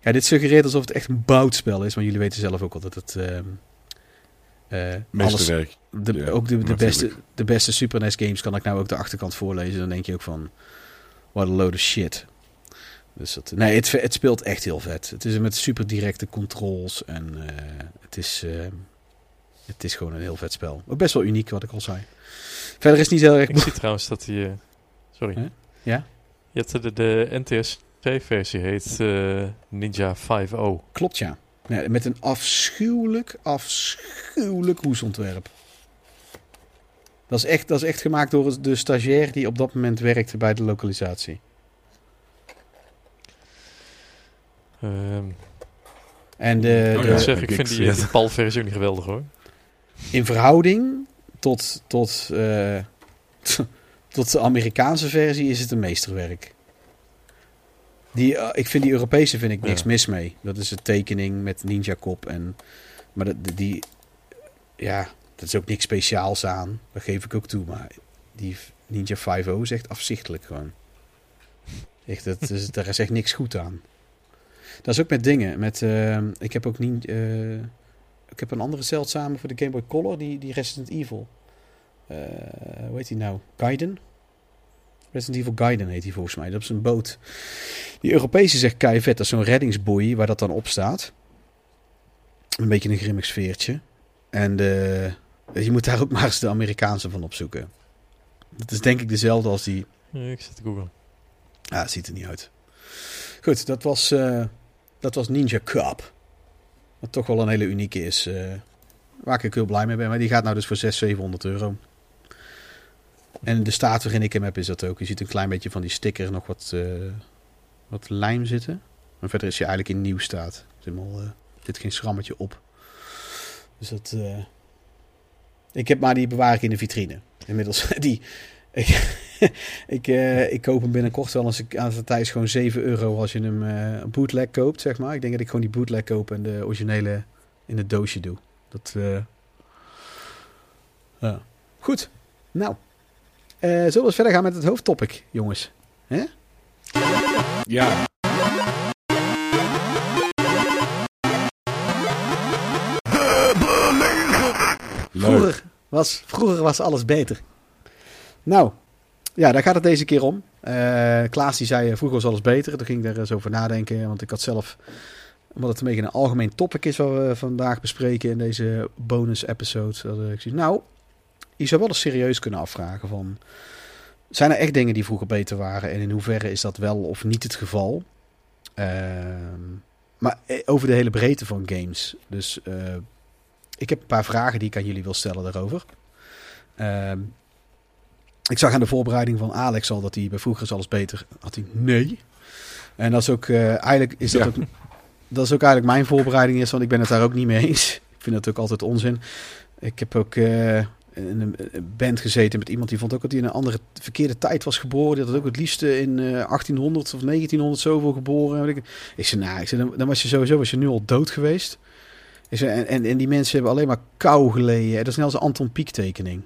ja, dit suggereert alsof het echt een boutspel is. Maar jullie weten zelf ook al dat het... ehm, eh, alles, de, Ja, ook de, beste, de beste Super NES games kan ik nou ook de achterkant voorlezen. Dan denk je ook van... What a load of shit. Dus dat, nee, het, het speelt echt heel vet. Het is met super directe controls. En eh, het, is, eh, het is gewoon een heel vet spel. Ook best wel uniek, wat ik al zei. Verder is het niet heel erg... Ik zie trouwens dat die... eh, sorry. Huh? Ja? Je hebt de, de NTSC-versie heet eh, Ninja 5.0. Klopt, ja. Nee, met een afschuwelijk, afschuwelijk hoesontwerp. Dat is, echt, dat is echt gemaakt door de stagiair die op dat moment werkte bij de lokalisatie. Ehm, En de, Oh Ik de- moet zeggen, ik ik vind die, die PAL-versie ook niet geweldig hoor. In verhouding tot, tot, eh, tot de Amerikaanse versie is het een meesterwerk. Die, eh, ik vind die Europese vind ik niks Ja. mis mee. Dat is een tekening met Ninja Kop. En, maar dat, die, ja, dat is ook niks speciaals aan. Dat geef ik ook toe. Maar die Ninja 5.0 is echt afzichtelijk gewoon. Echt, dat is, daar is echt niks goed aan. Dat is ook met dingen. Met, eh, ik heb ook niet... ik heb een andere zeldzame voor de Game Boy Color, die, die Resident Evil. Eh hoe heet die nou? Gaiden? Resident Evil Gaiden heet die volgens mij. Dat is een boot. Die Europese zegt kei vet. Dat is zo'n reddingsboei waar dat dan op staat. Een beetje een grimmig sfeertje. En eh, je moet daar ook maar eens de Amerikaanse van opzoeken. Dat is denk ik dezelfde als die... Ja, ik zit te googlen. Ah, het ziet er niet uit. Goed, dat was, eh, dat was Ninja Cup. Wat toch wel een hele unieke is. eh, waar ik heel blij mee ben. Maar die gaat nou dus voor 600, 700 euro. En de staat waarin ik hem heb is dat ook. Je ziet een klein beetje van die sticker nog wat, eh, wat lijm zitten. Maar verder is hij eigenlijk in nieuw staat. Er zit helemaal, eh, geen schrammetje op. Dus dat... eh, ik heb maar die bewaar ik in de vitrine. Inmiddels die... ik, eh, ik koop hem binnenkort wel als ik aan het tijd gewoon 7 euro als je hem eh bootleg koopt, zeg maar. Ik denk dat ik gewoon die bootleg koop en de originele in het doosje doe. Dat, eh, ja. Goed. Nou, zullen we eens verder gaan met het hoofdtopic, jongens? Ja. Leuk. Vroeger was, vroeger was alles beter. Nou, ja, daar gaat het deze keer om. Eh, Klaas die zei, eh, vroeger was alles beter. Toen ging ik daar eens over nadenken. Want ik had zelf, omdat het een beetje een algemeen topic is... wat we vandaag bespreken in deze bonus episode. Dat ik zie, nou, je zou wel eens serieus kunnen afvragen van... Zijn er echt dingen die vroeger beter waren? En in hoeverre is dat wel of niet het geval? Ehm, maar eh, over de hele breedte van games. Dus... eh, ik heb een paar vragen die ik aan jullie wil stellen daarover. Ehm, ik zag aan de voorbereiding van Alex al dat hij bij vroeger is alles beter. Had hij nee. En dat is ook eh, eigenlijk is dat Ja. ook dat is ook eigenlijk mijn voorbereiding is, want ik ben het daar ook niet mee eens. Ik vind dat ook altijd onzin. Ik heb ook eh, in een een band gezeten met iemand die vond ook dat hij in een andere verkeerde tijd was geboren. Die had ook het liefste in eh, 1800 of 1900 zoveel geboren. Ik, ik zei, nou, ik zei, dan, dan was je sowieso was je nu al dood geweest. Ik zei, en, en, en die mensen hebben alleen maar kou geleden. Dat is net als een Anton Pieck tekening.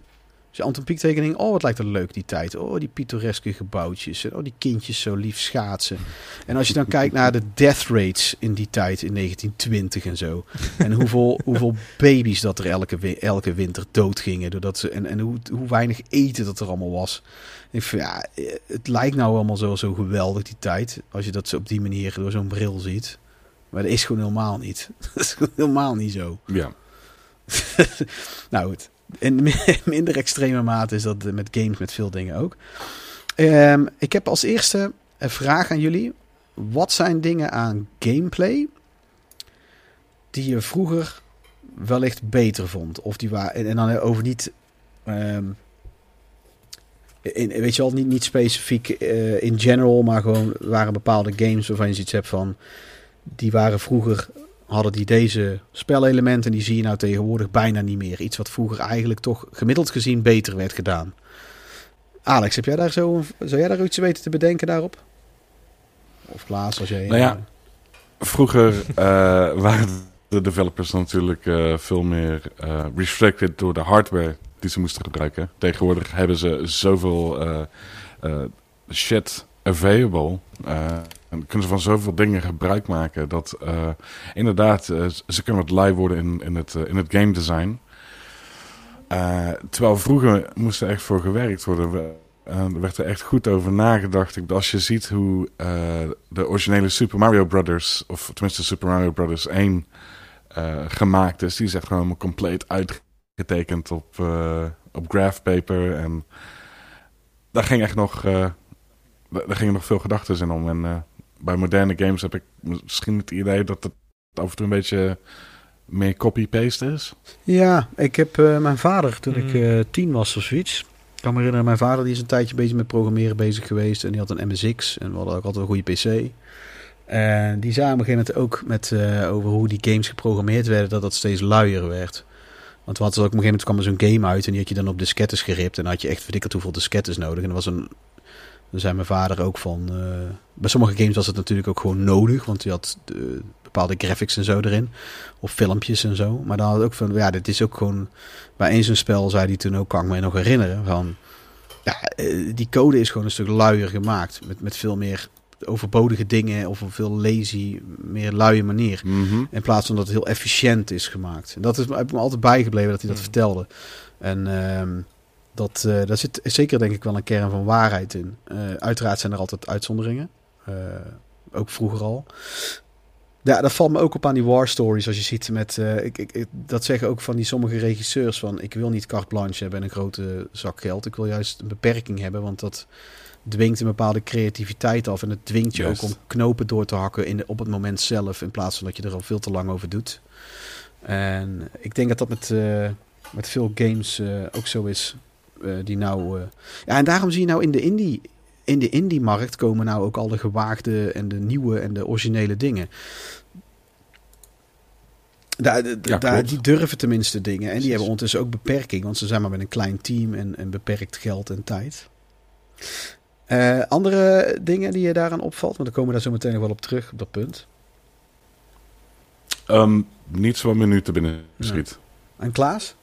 Dus de Anton Pieck tekening, oh wat lijkt er leuk die tijd. Oh die pittoreske gebouwtjes. En oh die kindjes zo lief schaatsen. En als je dan kijkt naar de death rates in die tijd, in 1920 en zo. En hoeveel, hoeveel baby's dat er elke, elke winter doodgingen. Doordat ze, en en hoe, hoe weinig eten dat er allemaal was. Ik vind, ja, het lijkt nou allemaal zo, zo geweldig die tijd. Als je dat zo op die manier door zo'n bril ziet. Maar dat is gewoon helemaal niet. Dat is gewoon helemaal niet zo. Ja. nou goed. In mi- minder extreme mate is dat met games met veel dingen ook. Ehm, ik heb als eerste een vraag aan jullie. Wat zijn dingen aan gameplay die je vroeger wellicht beter vond? Of die waren en, en dan over niet. ehm, in, weet je wel, niet, niet specifiek eh, in general, maar gewoon waren bepaalde games waarvan je zoiets hebt van. Die waren vroeger hadden die deze spelelementen. Die zie je nou tegenwoordig bijna niet meer. Iets wat vroeger eigenlijk toch gemiddeld gezien beter werd gedaan. Alex, heb jij daar zo zou jij daar iets weten te bedenken daarop? Of Klaas, als jij... Nou ja. Vroeger eh, waren de developers natuurlijk eh, veel meer eh, restricted door de hardware die ze moesten gebruiken. Tegenwoordig hebben ze zoveel shit available. En kunnen ze van zoveel dingen gebruik maken dat eh, inderdaad eh, ze kunnen wat live worden in, in, het, eh, in het game design. Terwijl vroeger moest er echt voor gewerkt worden. We- er werd er echt goed over nagedacht. Ik, als je ziet hoe de originele Super Mario Brothers, of tenminste Super Mario Brothers 1, eh, gemaakt is, die is echt gewoon compleet uitgetekend op, op graph paper. En daar ging echt nog, daar gingen nog veel gedachten in om. En bij moderne games heb ik misschien het idee dat het af en toe een beetje meer copy-paste is. Ja, ik heb eh, mijn vader toen ik Mm. eh, tien was of zoiets. Ik kan me herinneren, mijn vader die is een tijdje bezig met programmeren bezig geweest. En die had een MSX en we hadden ook altijd een goede PC. En die zagen op een gegeven moment ook met, eh, over hoe die games geprogrammeerd werden, dat dat steeds luier werd. Want we hadden ook op een gegeven moment kwam er zo'n game uit en die had je dan op diskettes geript. En dan had je echt verdikkerd hoeveel diskettes nodig. En er was een, daar zei mijn vader ook van, eh, bij sommige games was het natuurlijk ook gewoon nodig, want je had de, bepaalde graphics en zo erin. Of filmpjes en zo. Maar dan had het ook van, ja, dit is ook gewoon, bij eens een spel zei hij toen ook, kan ik me nog herinneren, van, ja, eh, die code is gewoon een stuk luier gemaakt. Met, met veel meer overbodige dingen of een veel lazy, meer luie manier. Mhm. In plaats van dat het heel efficiënt is gemaakt. En dat is heb ik me altijd bijgebleven dat hij dat Mm. vertelde. En ehm, dat, eh, daar zit zeker denk ik wel een kern van waarheid in. Eh, uiteraard zijn er altijd uitzonderingen. Eh, ook vroeger al. Ja, dat valt me ook op aan die war stories. Als je ziet met. ik, ik, ik- dat zeggen ook van die sommige regisseurs. Van ik wil niet carte blanche hebben en een grote zak geld. Ik wil juist een beperking hebben. Want dat dwingt een bepaalde creativiteit af. En het dwingt je ook om knopen door te hakken in de, op het moment zelf. In plaats van dat je er al veel te lang over doet. En ik denk dat dat met, met veel games ook zo is. Eh, die nou. eh, ja, en daarom zie je nou in de indie. In de indie-markt komen nou ook al de gewaagde en de nieuwe en de originele dingen. Daar, daar- Ja, daar- klopt. die durven tenminste dingen. En die hebben ondertussen ook beperking, want ze zijn maar met een klein team en, en beperkt geld en tijd. Eh, andere dingen die je daaraan opvalt, want dan komen we daar zo meteen nog wel op terug, op dat punt. Ehm, niets wat me nu te binnen schiet. En Klaas?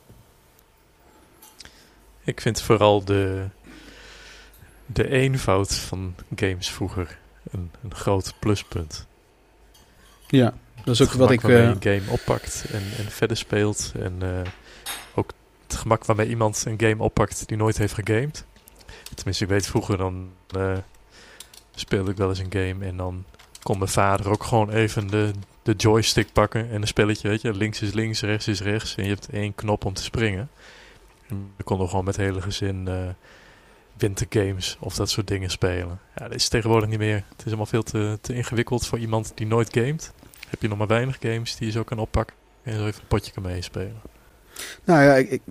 Ik vind vooral de, de eenvoud van games vroeger een, een groot pluspunt. Ja, dat is ook het wat gemak ik... waarmee je een game oppakt en, en verder speelt. En eh, ook het gemak waarmee iemand een game oppakt die nooit heeft gegamed. Tenminste, ik weet vroeger dan eh, speelde ik wel eens een game en dan kon mijn vader ook gewoon even de, de joystick pakken en een spelletje, weet je. Links is links, rechts is rechts en je hebt één knop om te springen. We konden gewoon met het hele gezin eh wintergames of dat soort dingen spelen. Ja, dat is tegenwoordig niet meer. Het is allemaal veel te, te ingewikkeld voor iemand die nooit gamet. Heb je nog maar weinig games die je zo kan oppakken en zo even een potje kan meespelen. Nou ja, ik, ik-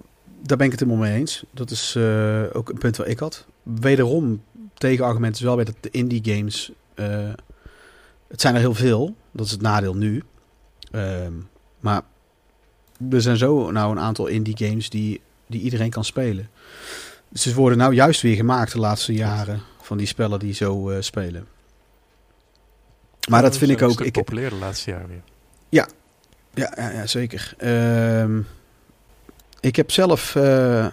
daar ben ik het helemaal mee eens. Dat is eh, ook een punt waar ik had. Wederom, tegenargument is wel weer dat de indie games... eh, het zijn er heel veel. Dat is het nadeel nu. Ehm, maar er zijn zo nou een aantal indie games die, die iedereen kan spelen. Dus ze worden nou juist weer gemaakt de laatste jaren van die spellen die zo eh, spelen. Maar dat vind ik ook... Ik populair de laatste jaren weer. ja, ja, ja zeker. Ehm, ik heb zelf eh,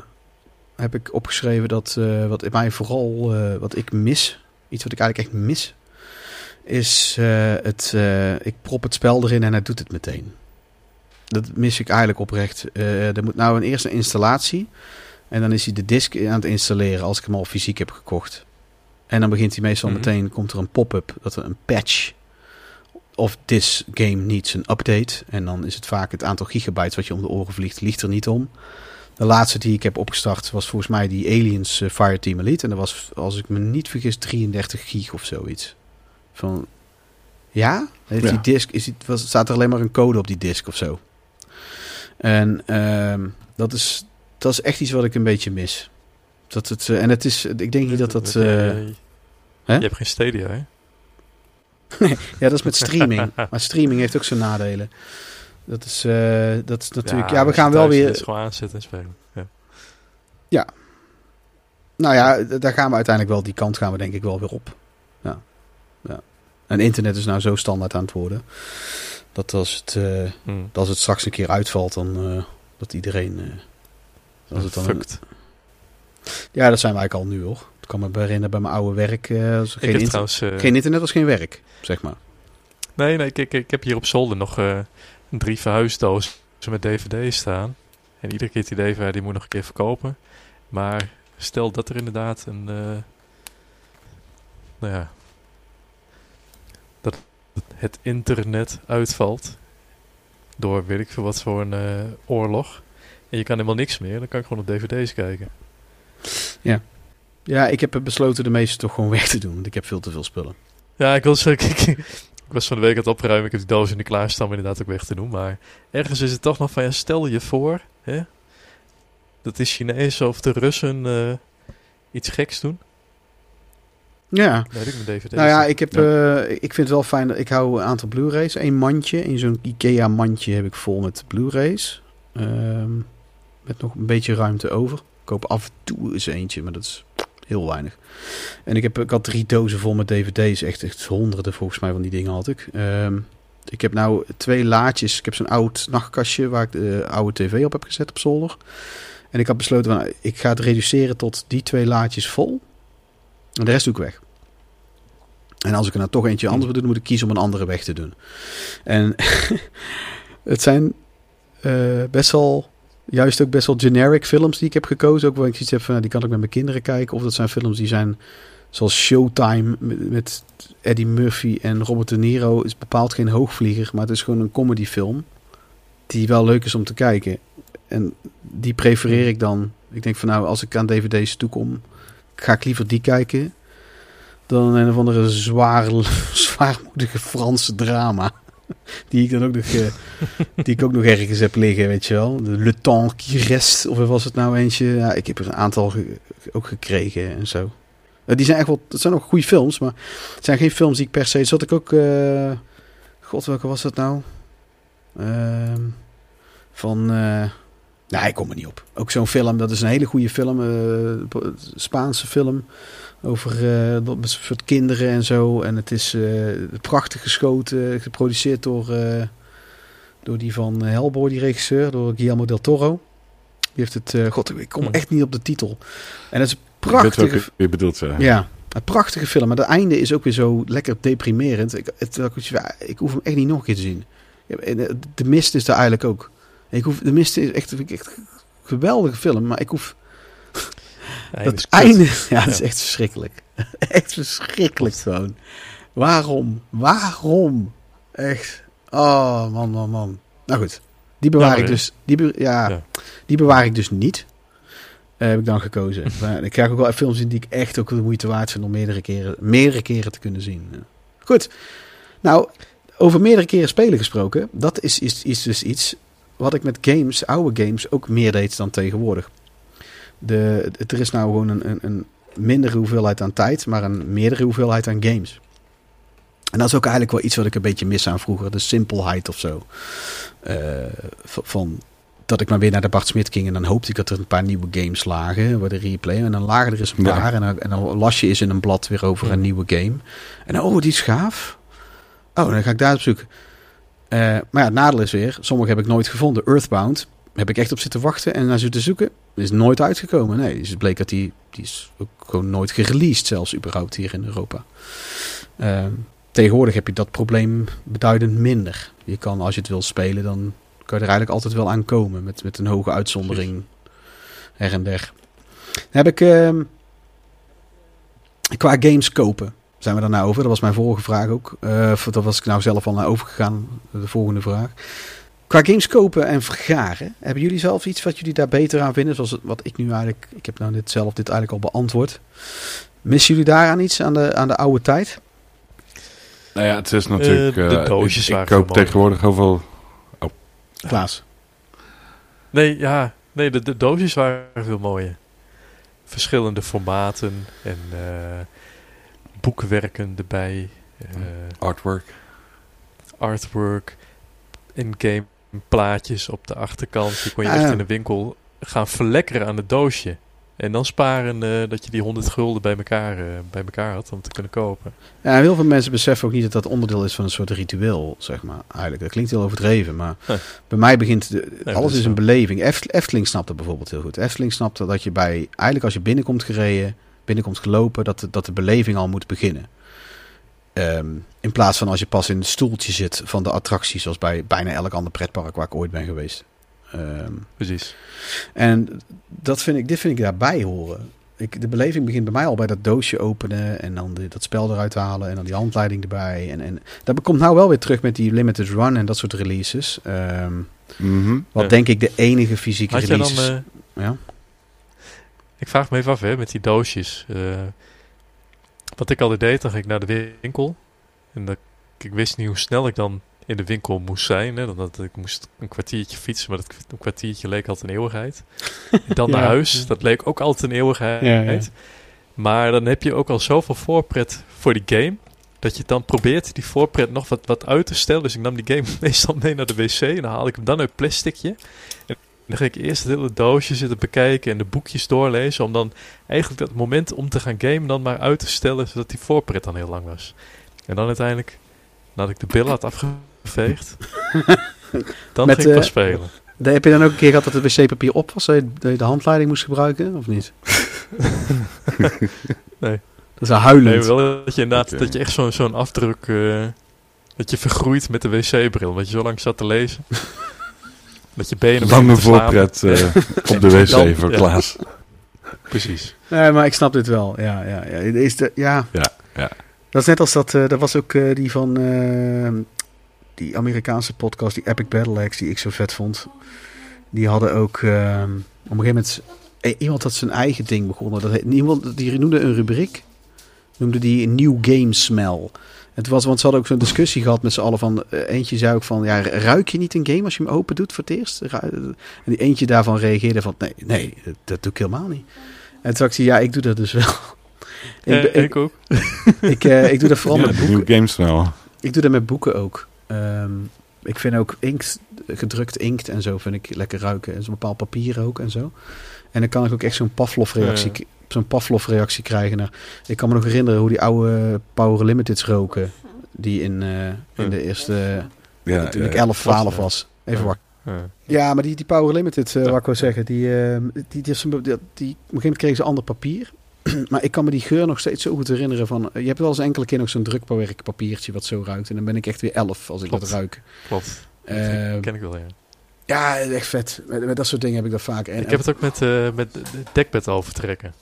heb ik opgeschreven dat eh, wat mij vooral wat ik mis, iets wat ik eigenlijk echt mis, is het. ik prop het spel erin en hij doet het meteen. Dat mis ik eigenlijk oprecht. Eh, er moet nou een eerste installatie en dan is hij de disk aan het installeren als ik hem al fysiek heb gekocht. En dan begint hij meestal Mhm. meteen, komt er een pop-up dat er een patch of this game needs an update. En dan is het vaak het aantal gigabytes wat je om de oren vliegt, ligt er niet om. De laatste die ik heb opgestart was volgens mij die Aliens eh, Fireteam Elite. En dat was, als ik me niet vergis, 33 gig of zoiets. Van, ja? Heeft Ja. die disk, is die, was, staat er alleen maar een code op die disk of zo? En ehm, dat, is, dat is echt iets wat ik een beetje mis. Dat het, eh, en het is, ik denk niet dat dat... je, eh, je hebt geen Stadia, hè? Ja, dat is met streaming. maar streaming heeft ook zijn nadelen. Dat is, eh, dat is natuurlijk... Ja, we als je gaan wel weer... Het gewoon aanzetten en spelen. Ja. Nou ja, daar gaan we uiteindelijk wel... Die kant gaan we denk ik wel weer op. Ja. ja. En internet is nou zo standaard aan het worden... dat als het, dat als het straks een keer uitvalt... dan eh, dat iedereen... eh, als het dan Fucked. ja, dat zijn wij eigenlijk al nu hoor. Ik kan me herinneren bij mijn oude werk... als Ik geen, heb inter- trouwens... geen internet was geen werk, zeg maar. Nee, nee, kijk, ik heb hier op zolder nog drie verhuisdozen met dvd's staan. En iedere keer het idee van, ja, die moet nog een keer verkopen. Maar stel dat er inderdaad een... nou ja... Het internet uitvalt. Door weet ik veel wat voor een eh, oorlog. En je kan helemaal niks meer. Dan kan ik gewoon op dvd's kijken. Ja, ik heb besloten de meeste toch gewoon weg te doen. Want ik heb veel te veel spullen. Ja, ik wil zeggen, ik, ik was van de week aan het opruimen. Ik heb die doos in de klaarstaan om inderdaad ook weg te doen. Maar ergens is het toch nog van, ja, stel je voor, hè, dat de Chinezen of de Russen eh, iets geks doen. Ja, ik nou ja, ik, heb, Ja. eh, ik vind het wel fijn. dat Ik hou een aantal Blu-rays. Eén mandje, in zo'n Ikea mandje heb ik vol met Blu-rays. Ehm, met nog een beetje ruimte over. Ik koop af en toe eens eentje, maar dat is heel weinig. En ik, heb, ik had drie dozen vol met dvd's. Echt, echt honderden volgens mij van die dingen had ik. Ehm, ik heb nou twee laadjes. Ik heb zo'n oud nachtkastje waar ik de oude tv op heb gezet op zolder. En ik had besloten, van, ik ga het reduceren tot die twee laadjes vol. En de rest doe ik weg. En als ik er nou toch eentje anders wil doen, moet ik kiezen om een andere weg te doen. En het zijn eh, best wel, juist ook best wel generic films die ik heb gekozen. Ook waar ik zoiets heb van, nou, die kan ik met mijn kinderen kijken. Of dat zijn films die zijn zoals Showtime met, met Eddie Murphy en Robert De Niro. is bepaald geen hoogvlieger, maar het is gewoon een comedyfilm. Die wel leuk is om te kijken. En die prefereer ik dan. Ik denk van nou, als ik aan dvd's toekom, ga ik liever die kijken dan een of andere zwaar, zwaarmoedige Franse drama. Die ik dan ook nog, eh, die ik ook nog ergens heb liggen, weet je wel. De Le Temps qui reste, of was het nou eentje? Ja, ik heb er een aantal ook gekregen en zo. Eh, die zijn echt wel, het zijn ook goede films, maar het zijn geen films die ik per se. Zat ik ook, eh, god, welke was dat nou? Ehm, van, nee, ik kom er niet op. Ook zo'n film, dat is een hele goede film, eh, Spaanse film over eh, dat met soort kinderen en zo. En het is eh, prachtig geschoten, geproduceerd door, eh, door die van Hellboy, die regisseur, door Guillermo del Toro. Die heeft het, eh, god, ik kom Hmm. echt niet op de titel. En het is een Ik weet prachtige, welke je bedoelt, ja. ja, een prachtige film. Maar het einde is ook weer zo lekker deprimerend. Ik, het, ik, ik hoef hem echt niet nog een keer te zien. Eh, De Mist is daar eigenlijk ook. Ik hoef, de Mist is echt, vind ik echt een geweldige film, maar ik hoef Einde dat einde, ja, het is Ja. echt verschrikkelijk. echt verschrikkelijk gewoon. Waarom? Waarom? Echt. Oh, man, man, man. Nou goed. Die bewaar Jammer, ik hè? dus. Die, be- ja, Ja. die bewaar ik dus niet. Eh, heb ik dan gekozen. maar ik krijg ook wel films in die ik echt ook de moeite waard vind om meerdere keren, meerdere keren te kunnen zien. Ja. Goed. Nou, over meerdere keren spelen gesproken. Dat is, is, is dus iets wat ik met games, oude games, ook meer deed dan tegenwoordig. De, het- er is nou gewoon een, een, een mindere hoeveelheid aan tijd, maar een meerdere hoeveelheid aan games. En dat is ook eigenlijk wel iets wat ik een beetje mis aan vroeger. De simpelheid of zo. Eh, van dat ik maar weer naar de Bart Smit ging en dan hoopte ik dat er een paar nieuwe games lagen. Waar de replay. En dan lagen er eens een Ja. paar. En, dan, en dan las je eens in een blad weer over een Hmm. nieuwe game. En dan, oh, die is gaaf. Oh, dan ga ik daar op zoek. Eh, maar ja, het nadeel is weer, sommige heb ik nooit gevonden. Earthbound heb ik echt op zitten wachten en naar zitten zoeken. Is nooit uitgekomen. Nee, dus het bleek dat die, die is ook gewoon nooit gereleased, zelfs überhaupt hier in Europa. Ehm, tegenwoordig heb je dat probleem beduidend minder. Je kan, als je het wil spelen, dan kan je er eigenlijk altijd wel aan komen. Met, met een hoge uitzondering her en der. Dan heb ik ehm, qua games kopen. Zijn we daar nou over? Dat was mijn vorige vraag ook. Eh, of dat was ik nou zelf al naar overgegaan. De volgende vraag. Qua games kopen en vergaren. Hebben jullie zelf iets wat jullie daar beter aan vinden? Zoals het- wat ik nu eigenlijk... Ik heb nou dit zelf dit eigenlijk al beantwoord. Missen jullie daaraan iets aan de, aan de oude tijd? Nou ja, het is natuurlijk... Eh, de eh, doosjes ik, ik koop tegenwoordig heel veel... Klaas. Nee, ja, nee de, de doosjes waren veel mooier. Verschillende formaten en eh, boekwerken erbij. eh, artwork. artwork, in-game plaatjes op de achterkant. Die kon je echt in de winkel gaan verlekkeren aan het doosje. En dan sparen eh, dat je die 100 gulden bij elkaar, eh, bij elkaar had om te kunnen kopen. Ja, heel veel mensen beseffen ook niet dat dat onderdeel is van een soort ritueel, zeg maar. Eigenlijk, dat klinkt heel overdreven, maar bij mij begint... De, alles is een beleving. Eft- Efteling snapt dat bijvoorbeeld heel goed. Efteling snapt dat je bij... Eigenlijk als je binnenkomt gereden, binnenkomt gelopen, dat de, dat de beleving al moet beginnen. Ehm, in plaats van als je pas in het stoeltje zit van de attractie, zoals bij bijna elk ander pretpark waar ik ooit ben geweest. Ehm, Precies. en dat vind ik, dit vind ik daarbij horen. Ik, de beleving begint bij mij al bij dat doosje openen en dan de, dat spel eruit halen en dan die handleiding erbij. En, en dat komt nou wel weer terug met die limited run en dat soort releases. Ehm, Mhm. wat Ja. denk ik de enige fysieke dan... releases. eh, ja? Ik vraag me even af, hè, met die doosjes. eh, wat ik altijd deed, dan ging ik naar de winkel. En dat, ik wist niet hoe snel ik dan in de winkel moest zijn. Hè, dat, ik moest een kwartiertje fietsen, maar dat een kwartiertje leek altijd een eeuwigheid. En dan Ja. naar huis, dat leek ook altijd een eeuwigheid. Ja. Maar dan heb je ook al zoveel voorpret voor die game. Dat je dan probeert die voorpret nog wat, wat uit te stellen. Dus ik nam die game meestal mee naar de wc. En dan haal ik hem dan uit plasticje. En dan ga ik eerst het hele doosje zitten bekijken en de boekjes doorlezen. Om dan eigenlijk dat moment om te gaan gamen dan maar uit te stellen. Zodat die voorpret dan heel lang was. En dan uiteindelijk, nadat ik de billen had afgeveegd. dan Met, ging ik eh, pas spelen. Daar heb je dan ook een keer gehad dat het wc-papier op was, dat je, dat je de handleiding moest gebruiken, of niet? Nee. Dat is huilend. Nee, wel dat je inderdaad, dat je echt zo'n zo'n afdruk, eh, dat je vergroeit met de wc-bril. Dat je zo lang zat te lezen. Dat je benen Lange voorpret eh, op de wc Dan- voor ja. Klaas. Precies. Nee, maar ik snap dit wel. Ja, ja, ja. Is de, ja. Ja, ja. Dat is net als dat, eh dat was ook eh, die van eh, die Amerikaanse podcast, die Epic Battle Axe, die ik zo vet vond. Die hadden ook eh, op een gegeven moment, iemand had zijn eigen ding begonnen. Dat heet, iemand, die noemde een rubriek, noemde die New Game Smell. Het was, want ze hadden ook zo'n discussie gehad met z'n allen van, eh, eentje zei ook van, ja, ruik je niet een game als je hem open doet voor het eerst? En die eentje daarvan reageerde van, nee, nee, dat doe ik helemaal niet. En toen zei ik, ja, ik doe dat dus wel. Ik, ben- ik ook. ik, eh, ik doe dat vooral Ja, met boeken. nieuwe games nou. Ik doe dat met boeken ook. Ehm, ik vind ook inkt, gedrukt inkt en zo vind ik lekker ruiken. En zo'n bepaald papier ook en zo. En dan kan ik ook echt zo'n Pavlov-reactie. Zo'n Pavlov-reactie krijgen. Naar, ik kan me nog herinneren hoe die oude Power Limiteds roken. Die in, eh, in Ja. de eerste... Ja, toen ja, ik ja. 11, 12 Ja. was. Even Ja. wachten. Ja. Ja, maar die, die Power Limited, eh Ja. wat ik wil zeggen, die, eh, die, die, die, die, die, op een gegeven moment kregen ze ander papier. maar ik kan me die geur nog steeds zo goed herinneren van... Je hebt wel eens enkele keer nog zo'n drukbewerk papiertje wat zo ruikt. En dan ben ik echt weer elf als ik Klopt. dat ruik. Klopt. Eh, Dat ken ik wel, ja. ja, echt vet. Met, met dat soort dingen heb ik dat vaak. En, ik heb het ook met, eh met de de dekbed al vertrekken.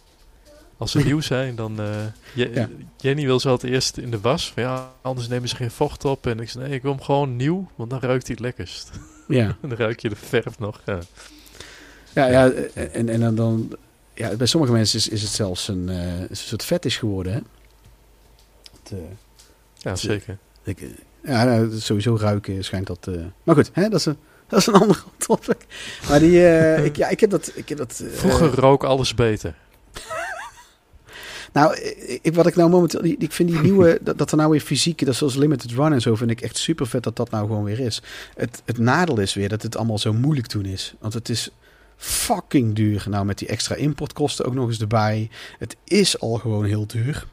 Als ze nieuw zijn, dan... eh, Je- Ja. Jenny wil ze altijd eerst in de was. Van, ja, anders nemen ze geen vocht op. En ik zei, nee, ik wil hem gewoon nieuw, want dan ruikt hij het lekkerst. ja, dan ruik je de verf nog. Ja. ja, ja en, en dan, dan... Ja, bij sommige mensen is, is het zelfs een, is een soort fetish geworden, hè? Het, eh, Ja, zeker. ik, ja, nou, sowieso ruiken schijnt dat... maar goed, hè, dat, is een, dat is een andere topic. Maar die... ik, ja, ik heb dat... Ik heb dat Vroeger rook alles beter. Nou, ik, wat ik nou momenteel, ik vind die nieuwe, dat, dat er nou weer fysieke, dat zoals Limited Run en zo, vind ik echt super vet dat dat nou gewoon weer is. Het, het nadeel is weer dat het allemaal zo moeilijk toen is. Want het is fucking duur. Nou, met die extra importkosten ook nog eens erbij. Het is al gewoon heel duur.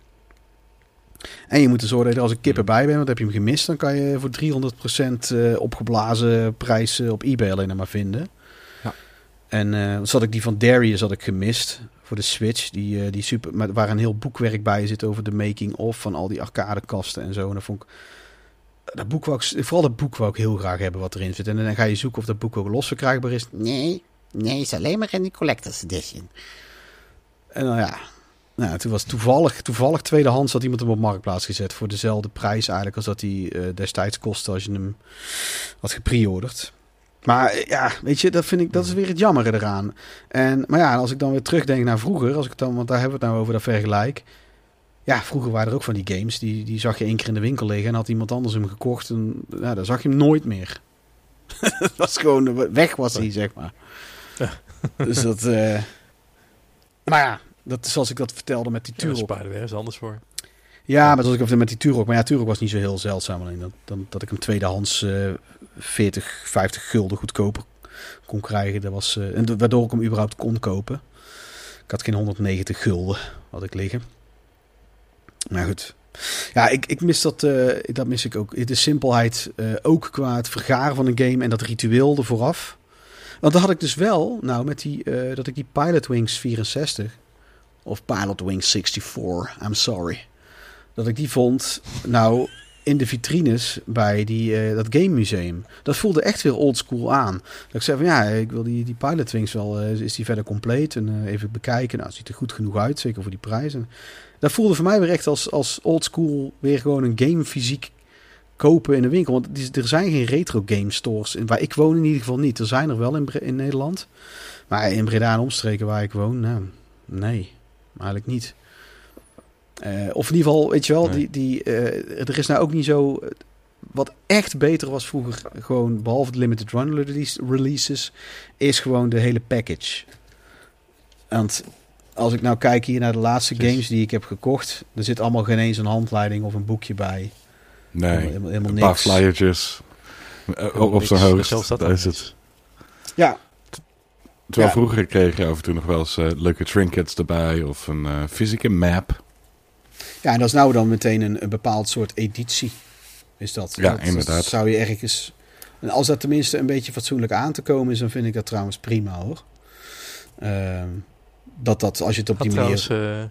En je moet er zorgen dat je er als een kip erbij bent, want heb je hem gemist, dan kan je voor 300% eh, opgeblazen prijs eh, op eBay alleen maar vinden. Ja. En dan zat ik die van Darius had ik gemist voor de Switch. Die, eh, die super, maar waar een heel boekwerk bij zit over de making of van al die arcadekasten en zo. En dan vond ik dat boek wou vooral dat boek wou ik heel graag hebben wat erin zit. En dan ga je zoeken of dat boek ook los verkrijgbaar is. Nee, nee, is alleen maar in die collector's edition. En dan ja, nou, toen was toevallig, toevallig tweedehands had iemand hem op marktplaats gezet voor dezelfde prijs eigenlijk als dat hij eh, destijds kostte als je hem had gepreorderd. Maar eh, ja, weet je, dat vind ik, dat is weer het jammere eraan. En, maar ja, als ik dan weer terugdenk naar vroeger, als ik dan, want daar hebben we het nou over, dat vergelijk. Ja, vroeger waren er ook van die games, die, die zag je één keer in de winkel liggen en had iemand anders hem gekocht en nou, dan zag je hem nooit meer. dat was gewoon, weg was hij, zeg maar. dus dat, eh maar ja, dat is zoals ik dat vertelde met die Ja, Turok. Spider-Man is anders voor. Ja, maar zoals ik het met die Turok. Maar ja, Turok was niet zo heel zeldzaam. Alleen dat, dat ik hem tweedehands eh 40, 50 gulden goedkoper kon krijgen. Dat was, eh, en waardoor ik hem überhaupt kon kopen. Ik had geen 190 gulden had ik liggen. Maar goed. Ja, ik, ik mis dat, eh, dat mis ik ook. De simpelheid, eh, ook qua het vergaren van een game en dat ritueel er vooraf. Want dan had ik dus wel, nou, met die, dat ik die Pilot Wings 64, of Pilot Wings 64, I'm sorry, dat ik die vond, nou, in de vitrines bij die, eh, dat game museum. Dat voelde echt weer oldschool aan. Dat ik zei van, ja, ik wil die, die Pilot Wings wel, eh, is die verder compleet? En eh, even bekijken, nou, ziet er goed genoeg uit, zeker voor die prijs. En dat voelde voor mij weer echt als, als oldschool, weer gewoon een game fysiek kopen in de winkel. Want die, er zijn geen retro game stores. In, waar ik woon in ieder geval niet. Er zijn er wel in, in Nederland. Maar in Breda en omstreken waar ik woon, nou, nee, eigenlijk niet. Eh, of in ieder geval, weet je wel, Nee. die, die, eh, er is nou ook niet zo... Wat echt beter was vroeger, gewoon behalve de limited run release- releases, is gewoon de hele package. Want als ik nou kijk hier naar de laatste Precies. games die ik heb gekocht, er zit allemaal geen eens een handleiding of een boekje bij. Nee, helemaal, helemaal een paar niks. flyertjes. Eh, op zijn hoogst. zelfs dat daar is het. Ja, Terwijl Ja. vroeger kreeg je af en toe nog wel eens eh, leuke trinkets erbij of een eh, fysieke map. Ja, en dat is nou dan meteen een, een bepaald soort editie. Is dat? Ja, dat, inderdaad. Dat zou je ergens. En als dat tenminste een beetje fatsoenlijk aan te komen is, dan vind ik dat trouwens prima hoor. Ehm, dat dat, als je het op Had die manier. trouwens, eh,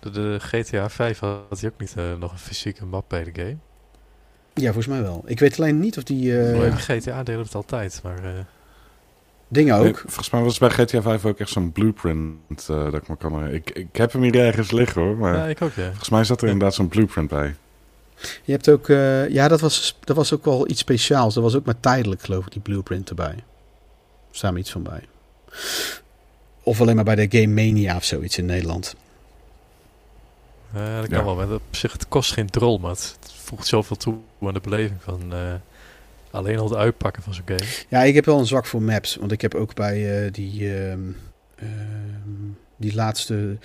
de, de GTA 5 had hij ook niet eh, nog een fysieke map bij de game. Ja, volgens mij wel. Ik weet alleen niet of die eh, Alleen GTA deden het altijd, maar... eh, dingen Nee, ook. volgens mij was het bij GTA 5 ook echt zo'n blueprint eh, dat ik me kan herinneren. ik, ik heb hem hier ergens liggen hoor, maar ja, ik ook, ja. volgens mij zat er inderdaad zo'n blueprint bij. Je hebt ook, eh, ja, dat was, dat was ook wel iets speciaals. Dat was ook maar tijdelijk, geloof ik, die blueprint erbij. Er staat me iets van bij. Of alleen maar bij de Game Mania of zoiets in Nederland. Eh, dat Ja. kan wel, maar op zich, het kost geen drol, maar het voegt zoveel toe aan de beleving van eh, alleen al het uitpakken van zo'n game. Ja, ik heb wel een zwak voor maps. Want ik heb ook bij eh, die, ehm, ehm, die laatste,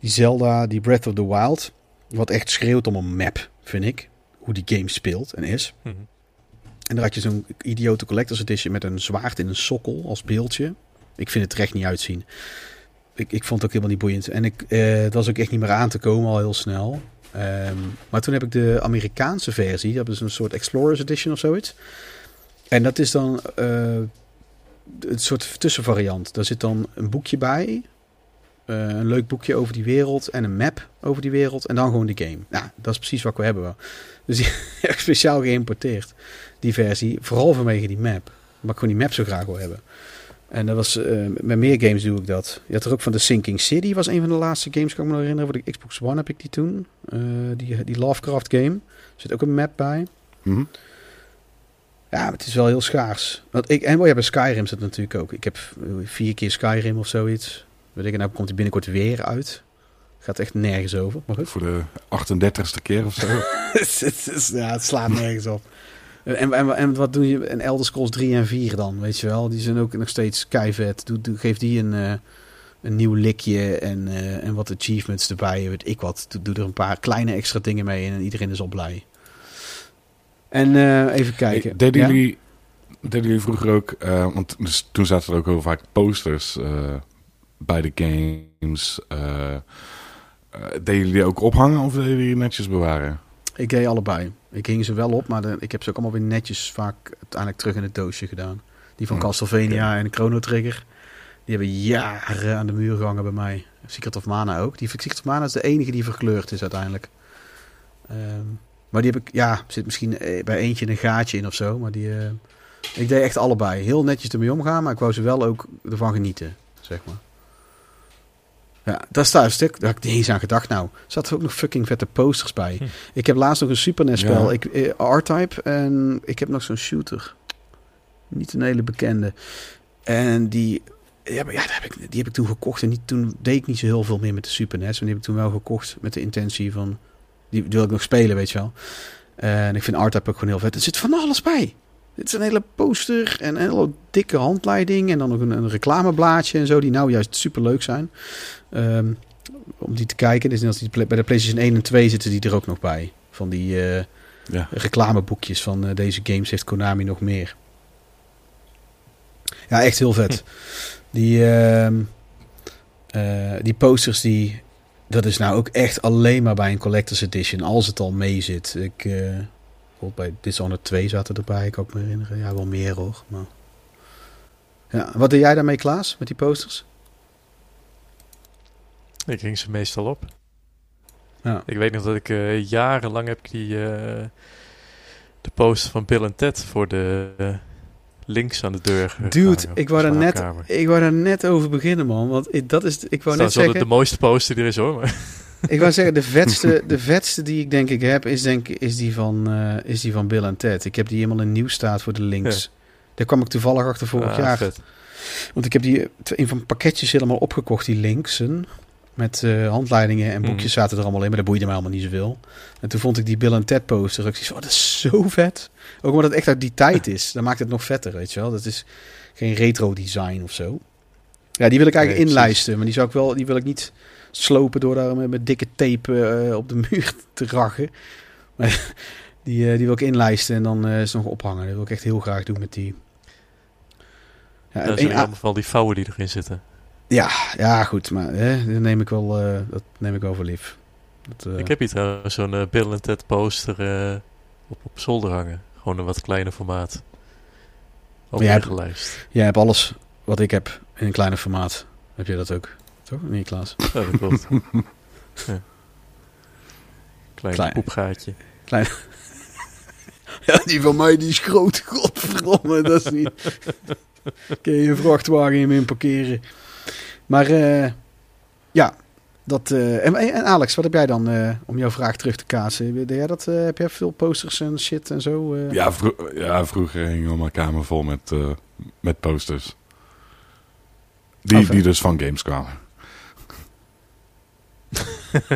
die Zelda, die Breath of the Wild. Wat echt schreeuwt om een map, vind ik. Hoe die game speelt en is. Mhm. En dan had je zo'n idiote collector's edition met een zwaard in een sokkel als beeldje. Ik vind het er echt niet uitzien. Ik, ik vond het ook helemaal niet boeiend. En ik, eh, het was ook echt niet meer aan te komen al heel snel. Ehm, maar toen heb ik de Amerikaanse versie. Dat is een soort Explorers edition of zoiets. En dat is dan eh, een soort tussenvariant. Daar zit dan een boekje bij. Eh, een leuk boekje over die wereld. En een map over die wereld. En dan gewoon de game. Nou, dat is precies wat we hebben. Dus die heb speciaal geïmporteerd die versie. Vooral vanwege die map. Maar ik gewoon die map zo graag wil hebben. En dat was, eh, met meer games doe ik dat. Je had er ook van de Sinking City, was een van de laatste games, kan ik me nog herinneren. Voor de Xbox One heb ik die toen. Die, die Lovecraft game. Er zit ook een map bij. Mhm. Ja, maar het is wel heel schaars. Want ik, en oh ja, bij Skyrim zit natuurlijk ook. Ik heb eh, vier keer Skyrim of zoiets. Weet ik, nou komt hij binnenkort weer uit. Gaat echt nergens over. Maar goed. Voor de 38ste keer of zo. ja, het slaat nergens op. En, en, en wat doe je? En Elder Scrolls 3 en 4 dan, weet je wel? Die zijn ook nog steeds keivet. Doe, doe, geef die een, eh, een nieuw likje en, eh, en wat achievements erbij. Weet ik wat. Doe, doe er een paar kleine extra dingen mee en iedereen is al blij. En eh, even kijken. Deden, Ja? jullie, deden jullie vroeger ook... eh, want dus toen zaten er ook heel vaak posters eh, bij de games. eh, deden jullie die ook ophangen of deden jullie netjes bewaren? Ik deed allebei. Ik hing ze wel op, maar de- ik heb ze ook allemaal weer netjes vaak uiteindelijk terug in het doosje gedaan. Die van Hm, Castlevania en Chrono Trigger. Die hebben jaren aan de muur gehangen bij mij. Secret of Mana ook. Die Secret of Mana is de enige die verkleurd is uiteindelijk. Ehm, maar die heb ik, ja, zit misschien eh, bij eentje een gaatje in of zo. Maar die, eh, ik deed echt allebei. Heel netjes ermee omgaan, maar ik wou ze wel ook ervan genieten, zeg maar. Ja, daar een stuk. Daar had ik niet eens aan gedacht. Nou, er zaten ook nog fucking vette posters bij. Hm. Ik heb laatst nog een Super NES spel. Ja. Ik, eh, R-Type. En ik heb nog zo'n shooter. Niet een hele bekende. En die, ja, maar ja, die, heb ik, die heb ik toen gekocht. En niet, toen deed ik niet zo heel veel meer met de Super NES. Maar die heb ik toen wel gekocht met de intentie van... Die, die wil ik nog spelen, weet je wel. En ik vind R-Type ook gewoon heel vet. Er zit van alles bij. Dit is een hele poster en een hele dikke handleiding. En dan nog een, een reclameblaadje en zo. Die nou juist super leuk zijn. Ehm, om die te kijken. Dus als die, bij de PlayStation 1 en 2 zitten die er ook nog bij. Van die eh, Ja. reclameboekjes van eh, deze games heeft Konami nog meer. Ja, echt heel vet. Die, ehm, eh, die posters, die, dat is nou ook echt alleen maar bij een Collector's Edition. Als het al mee zit. Ik, eh, bijvoorbeeld bij Dishonored 2 zaten erbij, kan ik me herinneren. Ja, wel meer hoor. Maar... Ja, wat deed jij daarmee, Klaas, met die posters? Ik hing ze meestal op. Ja. Ik weet nog dat ik eh, jarenlang heb die eh, de poster van Bill en Ted voor de links aan de deur. Dude, ik wou, daar net, ik wou daar net over beginnen, man. Want ik, dat is, ik wou Dat net is wel de, zeggen... de mooiste poster die er is hoor. Maar Ik wou zeggen, de vetste, de vetste die ik denk ik heb, is, denk, is, die van, eh, is die van Bill en Ted. Ik heb die helemaal in nieuw staat voor de links. Daar kwam ik toevallig achter vorig Ah, jaar. vet. Want ik heb die in van pakketjes helemaal opgekocht, die linksen. Met eh, handleidingen en boekjes Mhm. zaten er allemaal in, maar dat boeide mij allemaal niet zoveel. En toen vond ik die Bill en Ted poster. Ik zei, oh, dat is zo vet. Ook omdat het echt uit die tijd is. Dan maakt het nog vetter, weet je wel. Dat is geen retro design of zo. Ja, die wil ik eigenlijk Nee, inlijsten. Maar die, zou ik wel, die wil ik niet slopen door daar met, met dikke tape eh, op de muur te rachen. Maar die, eh, die wil ik inlijsten en dan eh ze nog ophangen. Dat wil ik echt heel graag doen met die. Ja, Dat is a- jammer van die vouwen die erin zitten. ja, ja, goed. Maar hè, dat, neem ik wel, eh, dat neem ik wel voor lief. Dat, eh, Ik heb hier trouwens zo'n Bill Ted poster eh, op, op zolder hangen. Gewoon een wat kleiner formaat. Ook jij hebt- ingelijst. Jij hebt alles wat ik heb in een kleiner formaat. Heb je dat ook? Toch? Nee, Klaas? Ja, dat klopt. ja. Klein, Klein. poepgaatje. Ja, die van mij die is groot. Godverdomme, dat is niet... Kun je een vrachtwagen in parkeren. Maar eh, ja, dat... eh, en, en Alex, wat heb jij dan eh, om jouw vraag terug te kaatsen? Deed jij dat, eh, heb jij veel posters en shit en zo? eh? Ja, vro- ja, vroeger hing al mijn kamer vol met, eh, met posters. Die, Oh, die dus van games kwamen.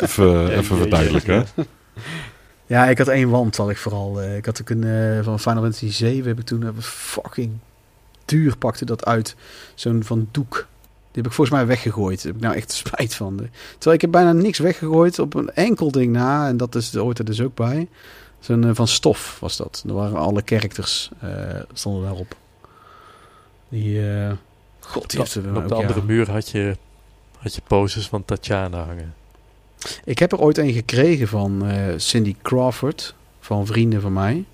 even, even verduidelijken. Ja, ik had één wand, had ik vooral. eh, ik had ook een van Final Fantasy 7 heb ik toen fucking duur pakte dat uit. Zo'n van doek. Die heb ik volgens mij weggegooid. Daar heb ik nou echt spijt van. Terwijl ik heb bijna niks weggegooid op een enkel ding na. En dat is, hoort er dus ook bij. Zo'n eh, van stof was dat. Er waren alle characters eh, stonden daarop. Die, eh, god, die heeft er En op ook, de ja. andere muur had je, had je posters van Tatjana hangen. Ik heb er ooit een gekregen van Cindy Crawford, van vrienden van mij.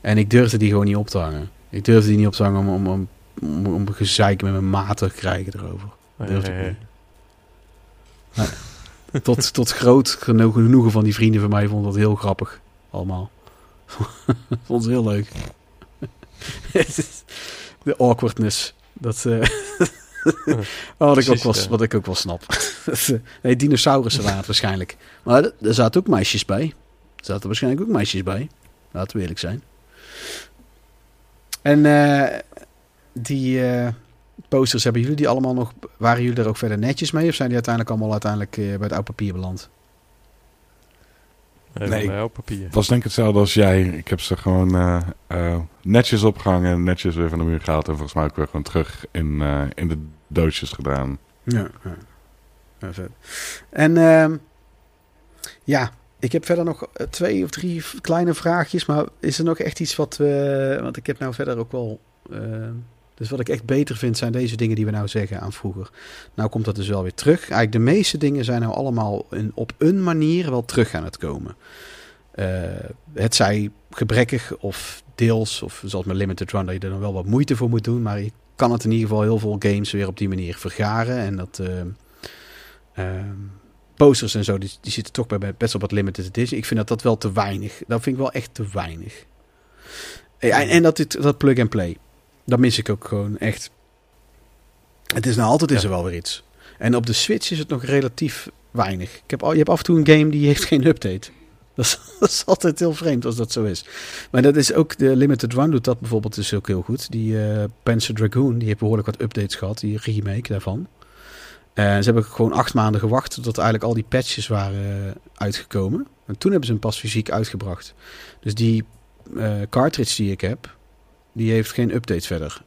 En ik durfde die gewoon niet op te hangen. Ik durfde die niet op te hangen om, om, om, om, om gezeik met mijn maat te krijgen erover. Ik Eh, Tot, tot groot geno- genoegen van die vrienden van mij vond dat heel grappig. Allemaal. vond het heel leuk. De awkwardness. Dat, eh, wat, ik ook wel, wat ik ook wel snap. Nee, dinosaurussen waren het waarschijnlijk. Maar er- er zaten ook meisjes bij. Er zaten waarschijnlijk ook meisjes bij. Laten we eerlijk zijn. En eh, die eh, posters, hebben jullie die allemaal nog... Waren jullie er ook verder netjes mee? Of zijn die uiteindelijk allemaal uiteindelijk eh, bij het oud papier beland? Nee. papier. Het was denk ik hetzelfde als jij. Ik heb ze gewoon eh, eh, netjes opgehangen, netjes weer van de muur gehaald. En volgens mij ook weer gewoon terug in, eh, in de doosjes gedaan. Ja, ja. Ja, vet. En ehm, ja, ik heb verder nog twee of drie kleine vraagjes. Maar is er nog echt iets wat we... Want ik heb nou verder ook wel... ehm, dus wat ik echt beter vind zijn deze dingen die we nou zeggen aan vroeger. Nou komt dat dus wel weer terug. Eigenlijk de meeste dingen zijn nou allemaal een, op een manier wel terug aan het komen. Eh, het zij gebrekkig of deels, of zoals met Limited Run, dat je er dan wel wat moeite voor moet doen. Maar je kan het in ieder geval heel veel games weer op die manier vergaren. En dat eh, ehm, posters en zo, die, die zitten toch bij best wel wat limited edition. Ik vind dat dat wel te weinig. Dat vind ik wel echt te weinig. En, en dat, dit, dat plug and play. Dat mis ik ook gewoon echt. Het is nou altijd is er wel weer iets. En op de Switch is het nog relatief weinig. Ik heb al, je hebt af en toe een game die heeft geen update. Dat is, dat is altijd heel vreemd als dat zo is. Maar dat is ook de Limited Run doet dat bijvoorbeeld is ook heel goed. Die eh Panzer Dragoon, die heeft behoorlijk wat updates gehad, die remake daarvan. En ze hebben gewoon acht maanden gewacht tot eigenlijk al die patches waren uitgekomen. En toen hebben ze hem pas fysiek uitgebracht. Dus die eh, cartridge die ik heb, die heeft geen updates verder.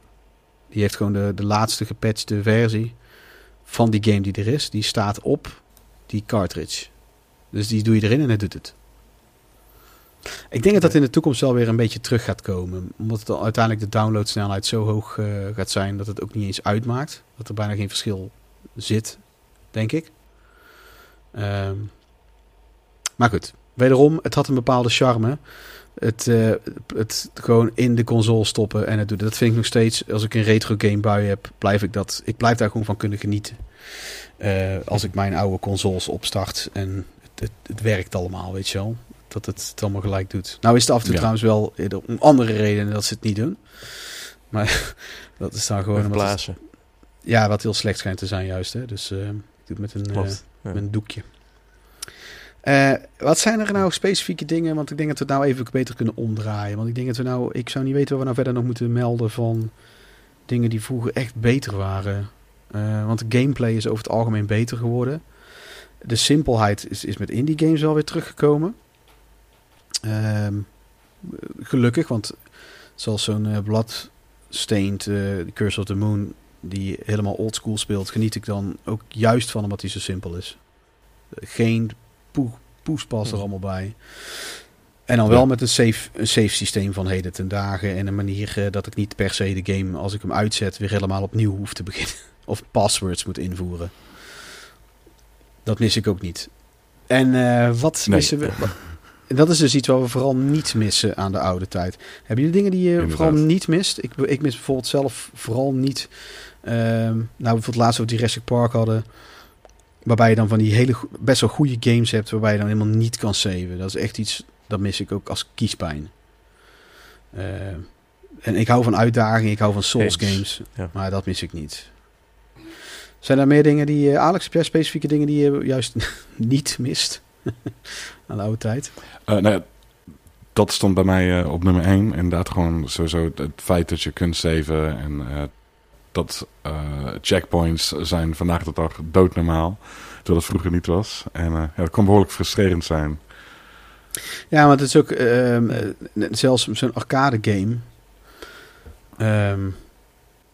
Die heeft gewoon de, de laatste gepatchte versie van die game die er is. Die staat op die cartridge. Dus die doe je erin en het doet het. Ik denk dat dat in de toekomst wel weer een beetje terug gaat komen. Omdat het uiteindelijk de downloadsnelheid zo hoog eh, gaat zijn dat het ook niet eens uitmaakt. Dat er bijna geen verschil zit, denk ik. Ehm, maar goed, wederom, het had een bepaalde charme. Het, eh, het gewoon in de console stoppen en het doen. Dat vind ik nog steeds, als ik een retro game bui heb, blijf ik dat. Ik blijf daar gewoon van kunnen genieten. Eh, als ik mijn oude consoles opstart en het, het, het werkt allemaal, weet je wel. Dat het het allemaal gelijk doet. Nou is het af en toe Ja. trouwens wel eh, om andere redenen dat ze het niet doen. Maar dat is dan gewoon blazen. ja, wat heel slecht schijnt te zijn juist. Hè? Dus eh, ik doe het met een. Ja. met een doekje. Eh, wat zijn er nou specifieke dingen? Want ik denk dat we het nou even beter kunnen omdraaien. Want ik denk dat we nou... Ik zou niet weten wat we nou verder nog moeten melden van dingen die vroeger echt beter waren. Eh, want de gameplay is over het algemeen beter geworden. De simpelheid is, is met indie games wel weer teruggekomen. Ehm, gelukkig, want zoals zo'n eh, Blood Stained, eh, Curse of the Moon, die helemaal oldschool speelt, geniet ik dan ook juist van omdat hij zo simpel is. Geen poe, poespas er Hmm. allemaal bij. En dan Ja. wel met een safe, een safe systeem van heden ten dagen. En een manier eh, dat ik niet per se de game, als ik hem uitzet, weer helemaal opnieuw hoef te beginnen. Of passwords moet invoeren. Dat mis ik ook niet. En eh, wat Nee. missen we? wat- dat is dus iets wat we vooral niet missen aan de oude tijd. Hebben jullie dingen die je Inderdaad. vooral niet mist? Ik, ik mis bijvoorbeeld zelf vooral niet... ehm, nou, bijvoorbeeld laatst over Jurassic Park hadden... Waarbij je dan van die hele best wel goede games hebt... waarbij je dan helemaal niet kan saven. Dat is echt iets... Dat mis ik ook als kiespijn. Eh, en ik hou van uitdagingen. Ik hou van Souls games. Ja. Maar dat mis ik niet. Zijn er meer dingen die... Alex, heb jij specifieke dingen die je juist niet mist? aan de oude tijd? Eh, nou ja, dat stond bij mij eh, op nummer 1. Inderdaad, gewoon sowieso het, het feit dat je kunt saven. En eh, dat eh, checkpoints zijn vandaag de dag doodnormaal. Terwijl het vroeger niet was. En eh, ja, dat kan behoorlijk frustrerend zijn. Ja, maar het is ook ehm, eh, zelfs zo'n arcade game. ehm,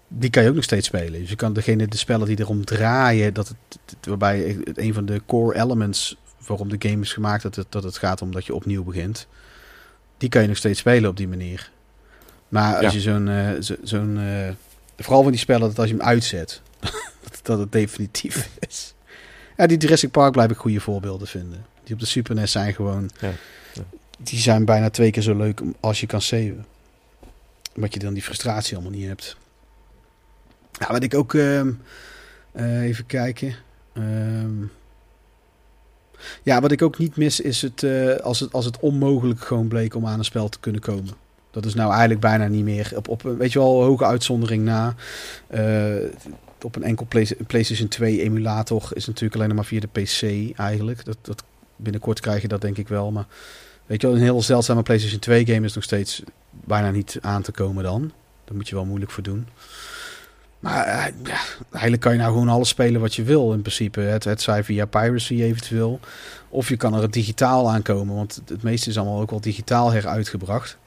die kan je ook nog steeds spelen. Dus je kan degene, de spellen die erom draaien, dat het, waarbij het een van de core elements waarom de game is gemaakt, dat het, dat het gaat om dat je opnieuw begint. Die kan je nog steeds spelen op die manier. Maar als Ja. je zo'n, zo- zo'n vooral van die spellen, dat als je hem uitzet, dat, het definitief is. Ja, die Jurassic Park blijf ik goede voorbeelden vinden. Die op de Super NES zijn gewoon Ja, ja. die zijn bijna twee keer zo leuk als je kan saven. Omdat je dan die frustratie allemaal niet hebt. Ja, wat ik ook... ehm, eh, even kijken. Ehm, ja, wat ik ook niet mis is het, eh, als het als het onmogelijk gewoon bleek om aan een spel te kunnen komen. Dat is nou eigenlijk bijna niet meer. Op, op weet je wel, hoge uitzondering na. Eh, op een enkel Play- PlayStation 2 emulator is natuurlijk alleen maar via de PC eigenlijk. Dat, dat, binnenkort krijg je dat denk ik wel. Maar weet je wel, een heel zeldzame PlayStation 2 game is nog steeds bijna niet aan te komen dan. Daar moet je wel moeilijk voor doen. Maar eh, eigenlijk kan je nou gewoon alles spelen wat je wil in principe. Het, het zij via piracy eventueel. Of je kan er digitaal aankomen. Want het meeste is allemaal ook wel digitaal heruitgebracht.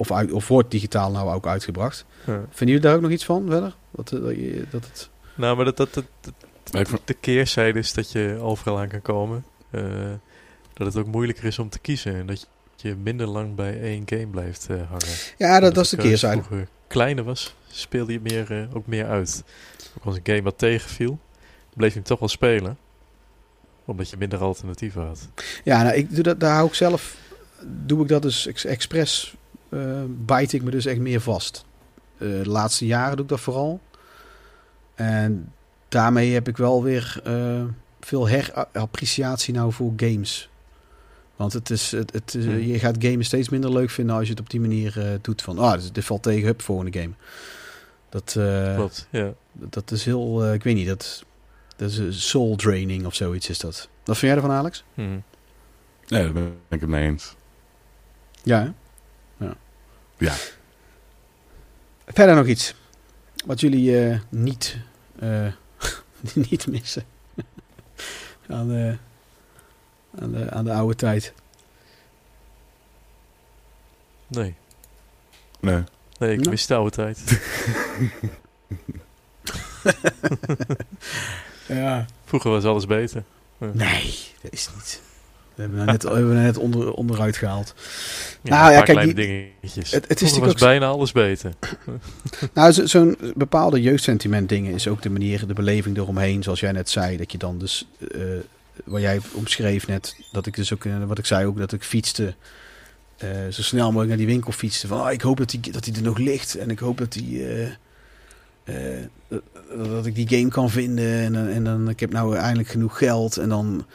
Of, uit, of wordt digitaal nou ook uitgebracht. Ja. Vinden jullie daar ook nog iets van verder? Dat, eh, dat, dat het... Nou, maar dat, dat, dat, dat- de keerzijde is dat je overal aan kan komen. Eh, dat het ook moeilijker is om te kiezen. En dat je minder lang bij één game blijft eh, hangen. Ja, dat, dat is de keerzijde. vroeger kleiner was, speelde je meer, eh, ook meer uit. Ook als een game wat tegenviel, bleef je hem toch wel spelen. Omdat je minder alternatieven had. Ja, nou, ik doe dat, daar hou ik zelf, doe ik dat dus ex- expres, eh bijt ik me dus echt meer vast. Eh, de laatste jaren doe ik dat vooral. En daarmee heb ik wel weer eh, veel herappreciatie nou voor games. Want het is, het, het is- Hmm. je gaat gamen steeds minder leuk vinden als je het op die manier eh, doet. Van, ah, dit, dit valt tegen, hup, volgende game. Dat, eh, Klopt, ja. dat is heel, eh, ik weet niet, dat, dat is soul draining of zoiets is dat. Wat vind jij ervan, Alex? Mhm. Ja, daar ben ik het mee eens. Ja, hè? Ja. Verder nog iets wat jullie eh, niet, eh, niet missen aan, de, aan, de, aan de oude tijd. Nee. Nee. Nee, ik Nou. mis de oude tijd. Ja. Vroeger was alles beter. Nee, dat is niet. We hebben we net, we hebben we net onder, onderuit gehaald. Ja, Nou, ja, kijk, kleine die- dingetjes. het- het is was bijna alles beter. Nou, zo- zo'n bepaalde jeugdsentiment dingen is ook de manier, de beleving eromheen. Zoals jij net zei, dat je dan dus, eh wat jij omschreef net, dat ik dus ook, eh, wat ik zei ook, dat ik fietste, eh, zo snel mogelijk naar die winkel fietste. Van, ah, ik hoop dat die, dat die er nog ligt en ik hoop dat die, dat- ik die game kan vinden. En, en dan, ik heb nou eindelijk genoeg geld en dan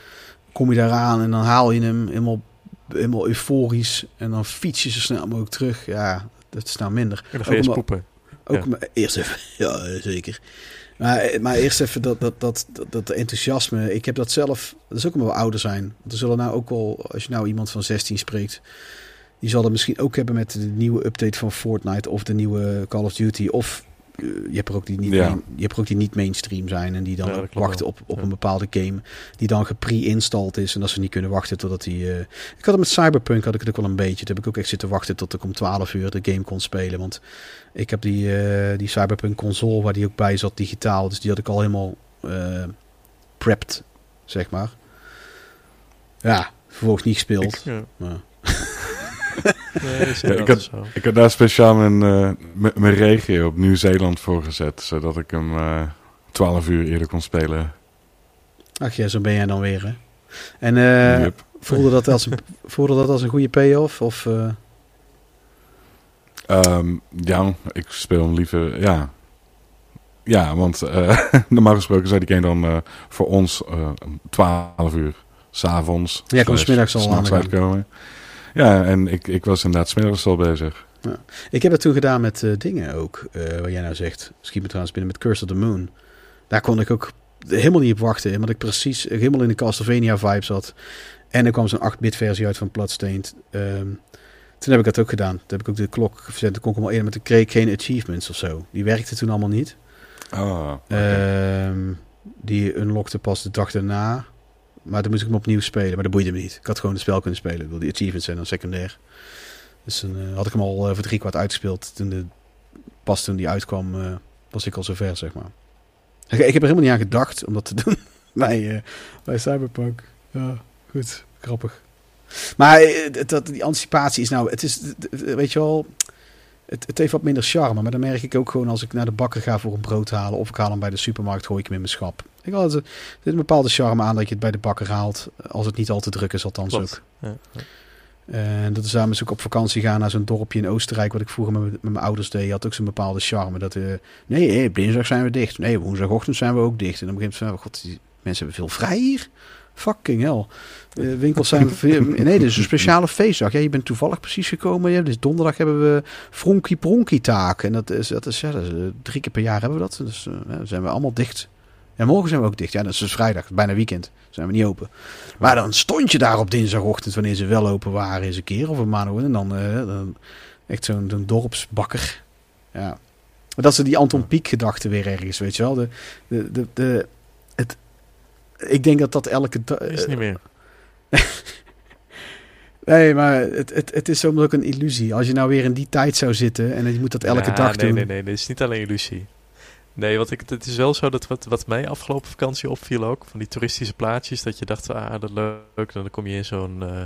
kom je daaraan en dan haal je hem helemaal, helemaal euforisch. En dan fiets je zo snel mogelijk terug. Ja, dat is nou minder. En dan ga je Ook poepen. Ook Ja. maar eerst even, ja, zeker. Maar, maar eerst even dat, dat, dat, dat, dat enthousiasme. Ik heb dat zelf, dat is ook omdat we ouder zijn. Want er zullen nou ook wel, als je nou iemand van 16 spreekt, die zal dat misschien ook hebben met de nieuwe update van Fortnite of de nieuwe Call of Duty of je hebt er ook die niet, Ja. main- je hebt er ook die niet mainstream zijn en die dan Ja, wachten op, op Ja. een bepaalde game die dan gepre-installed is en dat ze niet kunnen wachten totdat die. eh, Ik had het met Cyberpunk had ik het ook wel een beetje. Toen heb ik ook echt zitten wachten tot ik om 12 uur de game kon spelen, want ik heb die, eh, die Cyberpunk console waar die ook bij zat digitaal, dus die had ik al helemaal eh prepped, zeg maar. Ja, vervolgens niet gespeeld. Ik, maar- Nee, ik had-. Ik heb daar speciaal mijn, eh, mijn regio op Nieuw-Zeeland voor gezet. Zodat ik hem eh 12 uur eerder kon spelen. Ach ja, zo ben jij dan weer, hè? En eh, Yep. voelde, dat als een, voelde dat als een goede payoff? Of, eh, Ehm, ja, ik speel hem liever. Ja, ja want eh, normaal gesproken zou die game dan eh, voor ons eh, om 12 uur s'avonds. Ja, slash smiddags al aan uitkomen. Ja, en ik, ik was inderdaad smiddags al bezig. Ik heb het toen gedaan met eh, dingen ook, eh wat jij nou zegt. Schiet me trouwens binnen met Curse of the Moon. Daar kon ik ook helemaal niet op wachten. Omdat ik precies helemaal in de Castlevania vibe zat. En er kwam zo'n 8-bit versie uit van Bloodstained. Ehm toen heb ik dat ook gedaan. Toen heb ik ook de klok verzet. Toen kon ik hem al eerder met de kreeg geen achievements of zo. Die werkte toen allemaal niet. Ah. Ehm, die unlockte pas de dag daarna. Maar toen moest ik hem opnieuw spelen. Maar dat boeide me niet. Ik had gewoon het spel kunnen spelen. Ik bedoel, Die achievements zijn dan secundair. Dus dan eh, had ik hem al eh, voor drie kwart uitgespeeld. Toen de, pas toen die uitkwam, eh, was ik al zover, zeg maar. Ik, heb er helemaal niet aan gedacht om dat te doen bij, bij Cyberpunk. Ja, goed. Grappig. Maar dat, die anticipatie is nou... Het is, weet je wel... Het, het heeft wat minder charme, maar dan merk ik ook gewoon als ik naar de bakker ga voor een brood halen. Of ik haal hem bij de supermarkt, gooi ik hem in mijn schap. Ik had, er zit een bepaalde charme aan dat je het bij de bakker haalt. Als het niet al te druk is, althans Klopt. ook. Ja, ja. En dat is is ook op vakantie gaan naar zo'n dorpje in Oostenrijk. Wat ik vroeger met, met mijn ouders deed. Had ook zo'n bepaalde charme. Dat, eh nee, eh, dinsdag zijn we dicht. Nee, woensdagochtend zijn we ook dicht. En dan begint van, oh god, die mensen hebben veel vrij hier. Fucking hell. Eh, winkels zijn... veel- nee, dit is een speciale feestdag. Ja, je bent toevallig precies gekomen. Ja, dus donderdag hebben we Fronkie Pronkie taken. En dat is, dat is, ja, dat is, drie keer per jaar hebben we dat. Dus zijn we allemaal dicht. En morgen zijn we ook dicht. Ja, dat is dus vrijdag. Bijna weekend. Zijn we niet open. Maar dan stond je daar op dinsdagochtend, wanneer ze wel open waren, eens een keer of een maand. En dan, eh, dan echt zo'n dorpsbakker. Ja. Maar dat is die Anton Pieck gedachte weer ergens, weet je wel. De, de, de, de, het, ik denk dat dat elke dag... Is het niet meer. Nee, maar het, het, het is soms ook een illusie. Als je nou weer in die tijd zou zitten en je moet dat elke Ja, dag nee, doen. Nee, nee, nee. Dit is niet alleen illusie. Nee, want ik, het is wel zo dat wat, wat mij afgelopen vakantie opviel ook, van die toeristische plaatjes, dat je dacht, ah, dat leuk. En dan kom je in zo'n eh,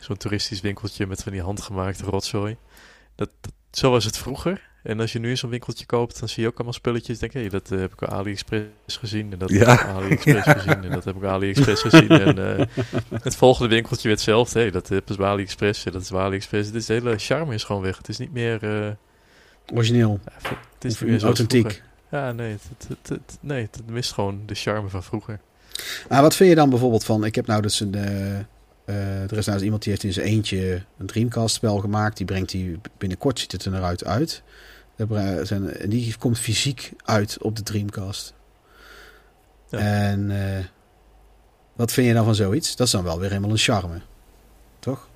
zo'n toeristisch winkeltje met van die handgemaakte rotzooi. Dat, dat, zo was het vroeger. En als je nu in zo'n winkeltje koopt, dan zie je ook allemaal spulletjes. Denk je, hey, dat eh, heb ik op AliExpress gezien. En dat heb Ja. ik op AliExpress gezien. En dat heb ik op AliExpress gezien. En eh, het volgende winkeltje weer hetzelfde. Hey, dat heb ik bij AliExpress. En dat is bij AliExpress. Het is de hele charme is gewoon weg. Het is niet meer... Origineel. ja, het is authentiek. Ja, nee, het, het, nee, het mist gewoon de charme van vroeger. Maar wat vind je dan bijvoorbeeld van... Ik heb nou dus een... eh, eh, er is nou eens iemand die heeft in zijn eentje een Dreamcast spel gemaakt. Die brengt die binnenkort, ziet het er naar uit, En die komt fysiek uit op de Dreamcast. Ja. En eh, wat vind je dan van zoiets? Dat is dan wel weer helemaal een charme. Toch?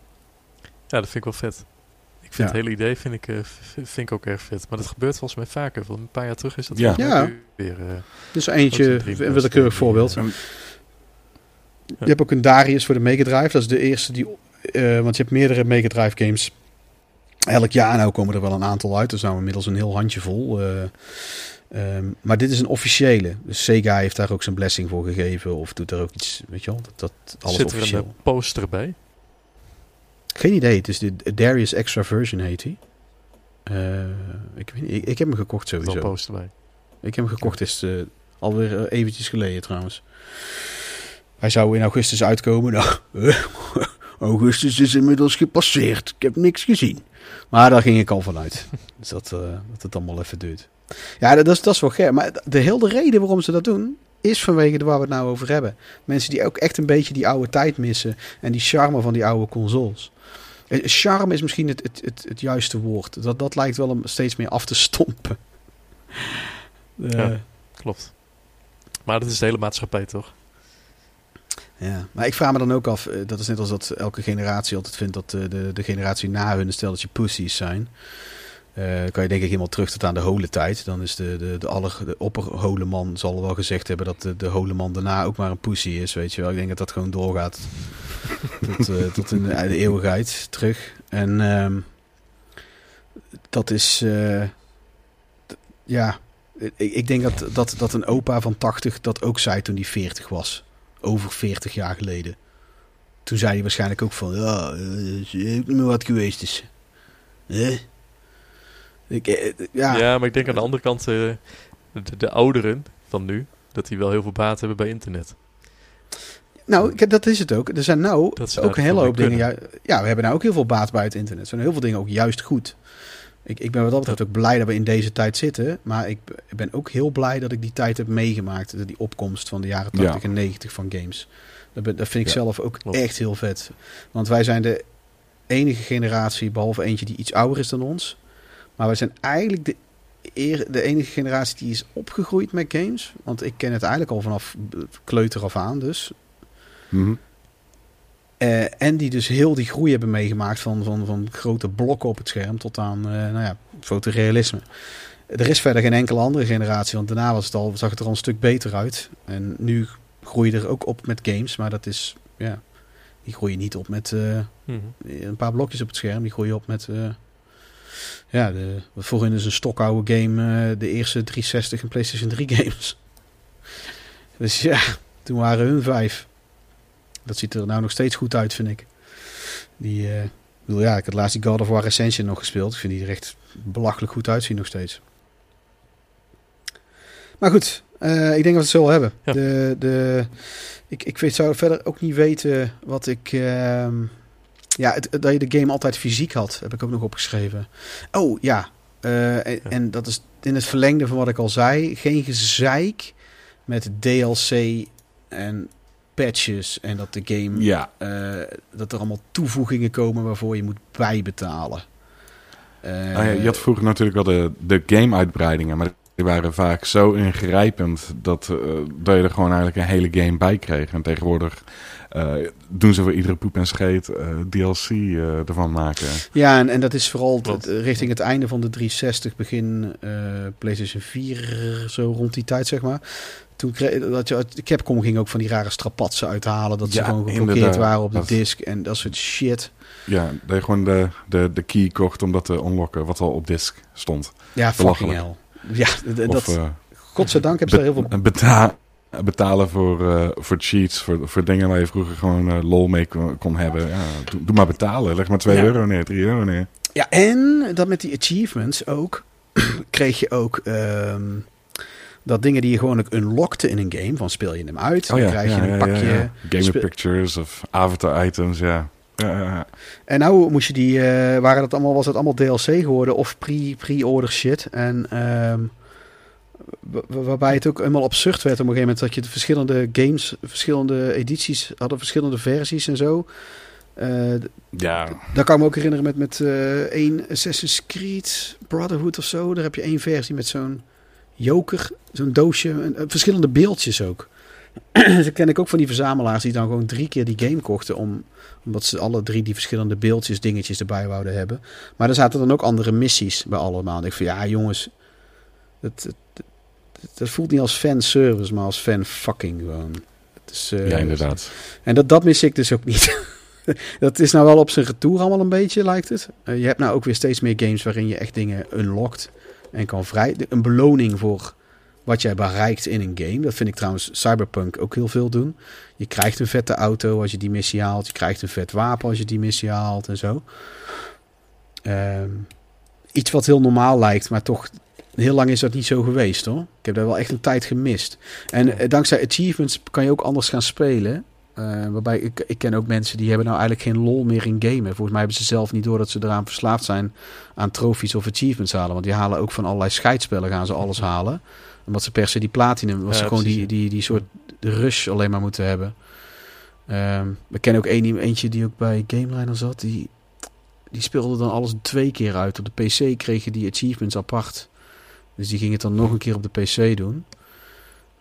Ja, dat vind ik wel vet. Ik vind Ja. het hele idee vind ik, eh, vind ik ook erg vet. Maar dat gebeurt volgens mij vaker. Want een paar jaar terug is dat Ja. Ja. weer... eh, Dus eentje, een willekeurig eh, voorbeeld. En- Je hebt ook een Darius voor de Mega Drive. Dat is de eerste die... eh, want je hebt meerdere Mega Drive games. Elk jaar nou komen er wel een aantal uit. Er zijn inmiddels een heel handjevol. eh ehm, maar dit is een officiële. Dus Sega heeft daar ook zijn blessing voor gegeven. Of doet er ook iets, weet je wel. Dat, dat alles zit er officieel. een eh, poster bij? Geen idee. Het is de Darius Extra Version heet hij. Eh, ik, weet niet, ik, ik heb hem gekocht sowieso. poster bij. Ik heb hem gekocht, is uh, alweer uh, eventjes geleden trouwens. Hij zou in augustus uitkomen. Nou, augustus is inmiddels gepasseerd. Ik heb niks gezien. Maar daar ging ik al vanuit. dus dat, uh, dat het allemaal even duurt. Ja, dat is, dat is wel gek. Maar de hele reden waarom ze dat doen... is vanwege de waar we het nou over hebben. Mensen die ook echt een beetje die oude tijd missen... en die charme van die oude consoles. Charme is misschien het, het, het, het juiste woord. Dat, dat lijkt wel om steeds meer af te stompen. Uh, ja, klopt. Maar dat is de hele maatschappij, toch? Ja, maar ik vraag me dan ook af, dat is net als dat elke generatie altijd vindt dat de, de, de generatie na hun een stelletje pussies zijn. Eh, kan je denk ik helemaal terug tot aan de hole-tijd. Dan is de, de, de, aller, de opperholeman zal wel gezegd hebben dat de, de holeman daarna ook maar een pussy is, weet je wel. Ik denk dat dat gewoon doorgaat tot, eh, tot in de, eeuwigheid terug. En ehm, dat is, eh, ja, ik, ik denk dat, dat, dat een opa van 80 dat ook zei toen hij 40 was. Over 40 jaar geleden. Toen zei hij waarschijnlijk ook van, ja, eh, is ook niet meer wat geweest is. Ik, eh, eh, ja, Ja, maar ik denk aan de andere kant, eh, de ouderen van nu, dat die wel heel veel baat hebben bij internet. Nou, ik- dat is het ook. Er zijn nou ook een hele hoop dingen. ju- Ja, we hebben nou ook heel veel baat bij het internet. Er zijn heel veel dingen ook juist goed. Ik, ik ben wat dat betreft ook blij dat we in deze tijd zitten. Maar ik, ben ook heel blij dat ik die tijd heb meegemaakt. Die opkomst van de jaren 80 Ja. en 90 van games. Dat, ben- dat vind ik Ja, zelf ook klopt. echt heel vet. Want wij zijn de enige generatie, behalve eentje die iets ouder is dan ons. Maar wij zijn eigenlijk de, eer, de enige generatie die is opgegroeid met games. Want ik ken het eigenlijk al vanaf kleuter af aan dus. Mhm. Eh, en die dus heel die groei hebben meegemaakt van, van, van grote blokken op het scherm tot aan eh, nou ja, fotorealisme. Er is verder geen enkele andere generatie, want daarna was het al, zag het er al een stuk beter uit. En nu groei je er ook op met games, maar dat is, ja, die groei je niet op met eh, Mhm. een paar blokjes op het scherm. Die groei je op met, eh, ja, de, wat voor hun is een stokoude game, eh, de eerste 360 en PlayStation 3 games. Dus ja, toen waren hun vijf. Dat ziet er nou nog steeds goed uit, vind ik. Die, ik bedoel, ja, ik had laatst die God of War Ascension nog gespeeld. Ik vind die er echt belachelijk goed uitzien nog steeds. Maar goed, eh, ik denk dat we het zo wel hebben. Ja. De, de, ik, ik weet, zou verder ook niet weten wat ik... ehm, ja, het, dat je de game altijd fysiek had, heb ik ook nog opgeschreven. Oh, ja. Eh, en, en dat is in het verlengde van wat ik al zei. Geen gezeik met DLC en patches. En dat de game... Ja, eh, dat er allemaal toevoegingen komen waarvoor je moet bijbetalen. Eh, Nou ja, je had vroeger natuurlijk wel de, de game-uitbreidingen, maar die waren vaak zo ingrijpend dat, eh, dat je er gewoon eigenlijk een hele game bij kreeg. En tegenwoordig doen ze voor iedere poep en scheet DLC ervan maken. Ja, en, en dat is vooral richting het einde van de 360, begin PlayStation 4, zo rond die tijd zeg maar. Toen kreeg dat je, Capcom ging ook van die rare strapatsen uithalen, dat ze Ja, gewoon geblokkeerd waren op de Dat- disc en dat soort shit. Ja, dat je gewoon de, de, de key kocht om dat te unlocken, wat al op disk stond. Ja, fucking hell. Ja, d- d- Of dat, eh, godzijdank hebben ze daar heel veel... be- beta- betalen voor, eh, voor cheats, voor, voor dingen waar je vroeger gewoon eh, lol mee kon, kon hebben. Ja, doe, doe maar betalen, leg maar 2 Ja. euro neer, 3 euro neer. Ja, en dat met die achievements ook, kreeg je ook ehm, dat dingen die je gewoon unlockte in een game, van speel je hem uit, Oh dan krijg je een pakje... Game pictures of avatar items, ja. En nou moest je die, eh, waren dat allemaal, was het allemaal DLC geworden of pre- pre-order shit. En ehm, wa- wa- waarbij het ook helemaal absurd werd op een gegeven moment dat je de verschillende games, verschillende edities hadden, verschillende versies en zo. D- ja. daar kan ik me ook herinneren met, met eh één Assassin's Creed Brotherhood of zo. Daar heb je één versie met zo'n joker, zo'n doosje, eh, verschillende beeldjes ook. dus ken ik ook van die verzamelaars die dan gewoon drie keer die game kochten om, omdat ze alle drie die verschillende beeldjes, dingetjes erbij wouden hebben. Maar er zaten dan ook andere missies bij allemaal. En ik van ja jongens, dat, dat, dat, dat voelt niet als fanservice, maar als fan fucking gewoon. Is, eh, ja, inderdaad. en dat, dat mis ik dus ook niet. dat is nou wel op zijn retour allemaal een beetje, lijkt het. Eh, je hebt nou ook weer steeds meer games waarin je echt dingen unlockt en kan vrij. Een beloning voor wat jij bereikt in een game. Dat vind ik trouwens Cyberpunk ook heel veel doen. Je krijgt een vette auto als je die missie haalt. Je krijgt een vet wapen als je die missie haalt en zo. Ehm, iets wat heel normaal lijkt, maar toch heel lang is dat niet zo geweest hoor. Ik heb daar wel echt een tijd gemist. En eh, dankzij achievements kan je ook anders gaan spelen. Eh, waarbij ik, ik ken ook mensen die hebben nou eigenlijk geen lol meer in gamen. Volgens mij hebben ze zelf niet door dat ze eraan verslaafd zijn aan trofies of achievements halen. Want die halen ook van allerlei scheidspellen gaan ze alles halen. Omdat ze per se die platinum, Ja, ze gewoon die, precies, die, die soort rush alleen maar moeten hebben. Ehm, we kennen ook een, eentje die ook bij GameLiner zat. Die, die speelde dan alles twee keer uit. Op de PC kreeg je die achievements apart. Dus die ging het dan nog een keer op de PC doen.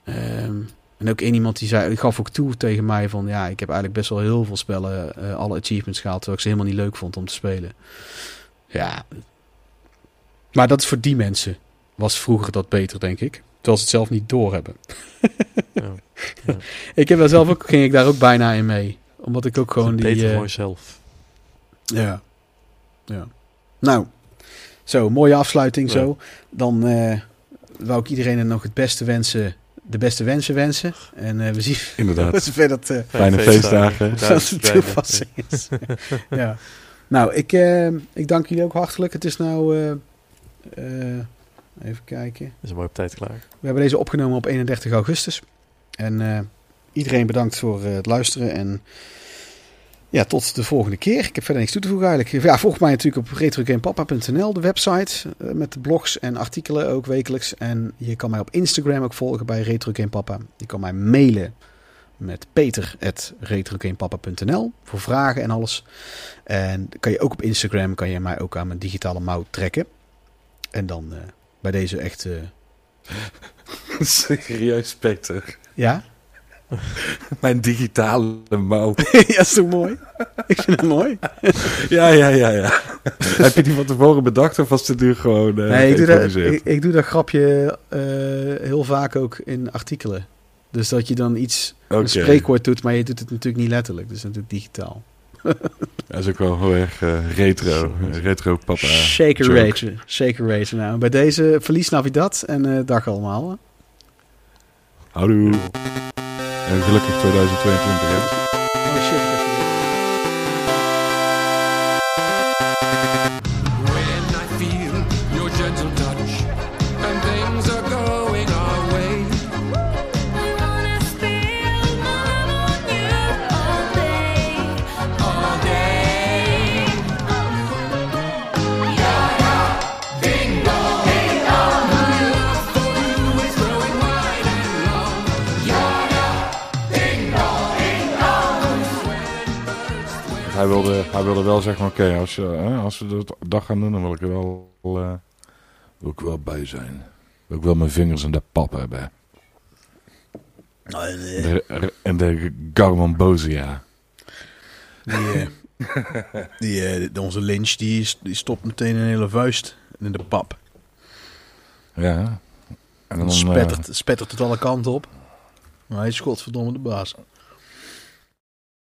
Ehm, en ook één iemand die zei, die gaf ook toe tegen mij van ja, ik heb eigenlijk best wel heel veel spellen, eh, alle achievements gehaald, terwijl ik ze helemaal niet leuk vond om te spelen. Ja, Maar dat is voor die mensen. Was vroeger dat beter, denk ik. Terwijl ze het zelf niet doorhebben. Ja. Ik heb daar zelf ook, ging ik daar ook bijna in mee. Omdat ik ook gewoon die... Beter eh, voor jezelf. Ja. ja. Nou, zo, mooie afsluiting Ja. zo. Dan eh wou ik iedereen nog het beste wensen, de beste wensen wensen. En eh, we zien Inderdaad. zover dat, eh, Fijne feestdagen. dat toepassing is. ja. Nou, ik, eh, ik dank jullie ook hartelijk. Het is nou... eh, eh, even kijken. Is een mooi op tijd klaar. We hebben deze opgenomen op 31 augustus. En eh, iedereen bedankt voor het luisteren. En ja, tot de volgende keer. Ik heb verder niks toe te voegen eigenlijk. Ja, volg mij natuurlijk op retrogamepapa.nl, de website. eh, met de blogs en artikelen ook wekelijks. En je kan mij op Instagram ook volgen bij retrogamepapa. Je kan mij mailen met peter.retrogamepapa.nl voor vragen en alles. En kan je ook op Instagram, kan je mij ook aan mijn digitale mouw trekken. En dan eh, bij deze echt... eh, Serieus, Peter. ja? Mijn digitale mouw. ja, is toch mooi? Ik vind het mooi. ja, ja, ja, ja. Heb je die van tevoren bedacht of was het nu gewoon eh nee, ik doe, dat, ik, ik doe dat grapje eh, heel vaak ook in artikelen. Dus dat je dan iets, een spreekwoord doet, maar je doet het natuurlijk niet letterlijk. Dus natuurlijk digitaal. Dat is ook wel heel erg eh, retro. Retro papa. Zeker joke. weten. Zeker weten. Nou, bij deze verlies Navidad en dag allemaal. Houdoe. Gelukkig 2022, hè. Oh shit, Hij wilde, hij wilde wel zeggen, oké, als, hè, als we de dag gaan doen, dan wil ik er wel, eh, wil ik er wel bij zijn. Wil ik wel mijn vingers in de pap hebben. De, en de Garmonbosia. Die, eh, die, eh, onze lynch die, die stopt meteen een hele vuist in de pap. Ja. En Dan dan, eh, spettert, spettert het alle kanten op. Maar hij is godverdomme de baas.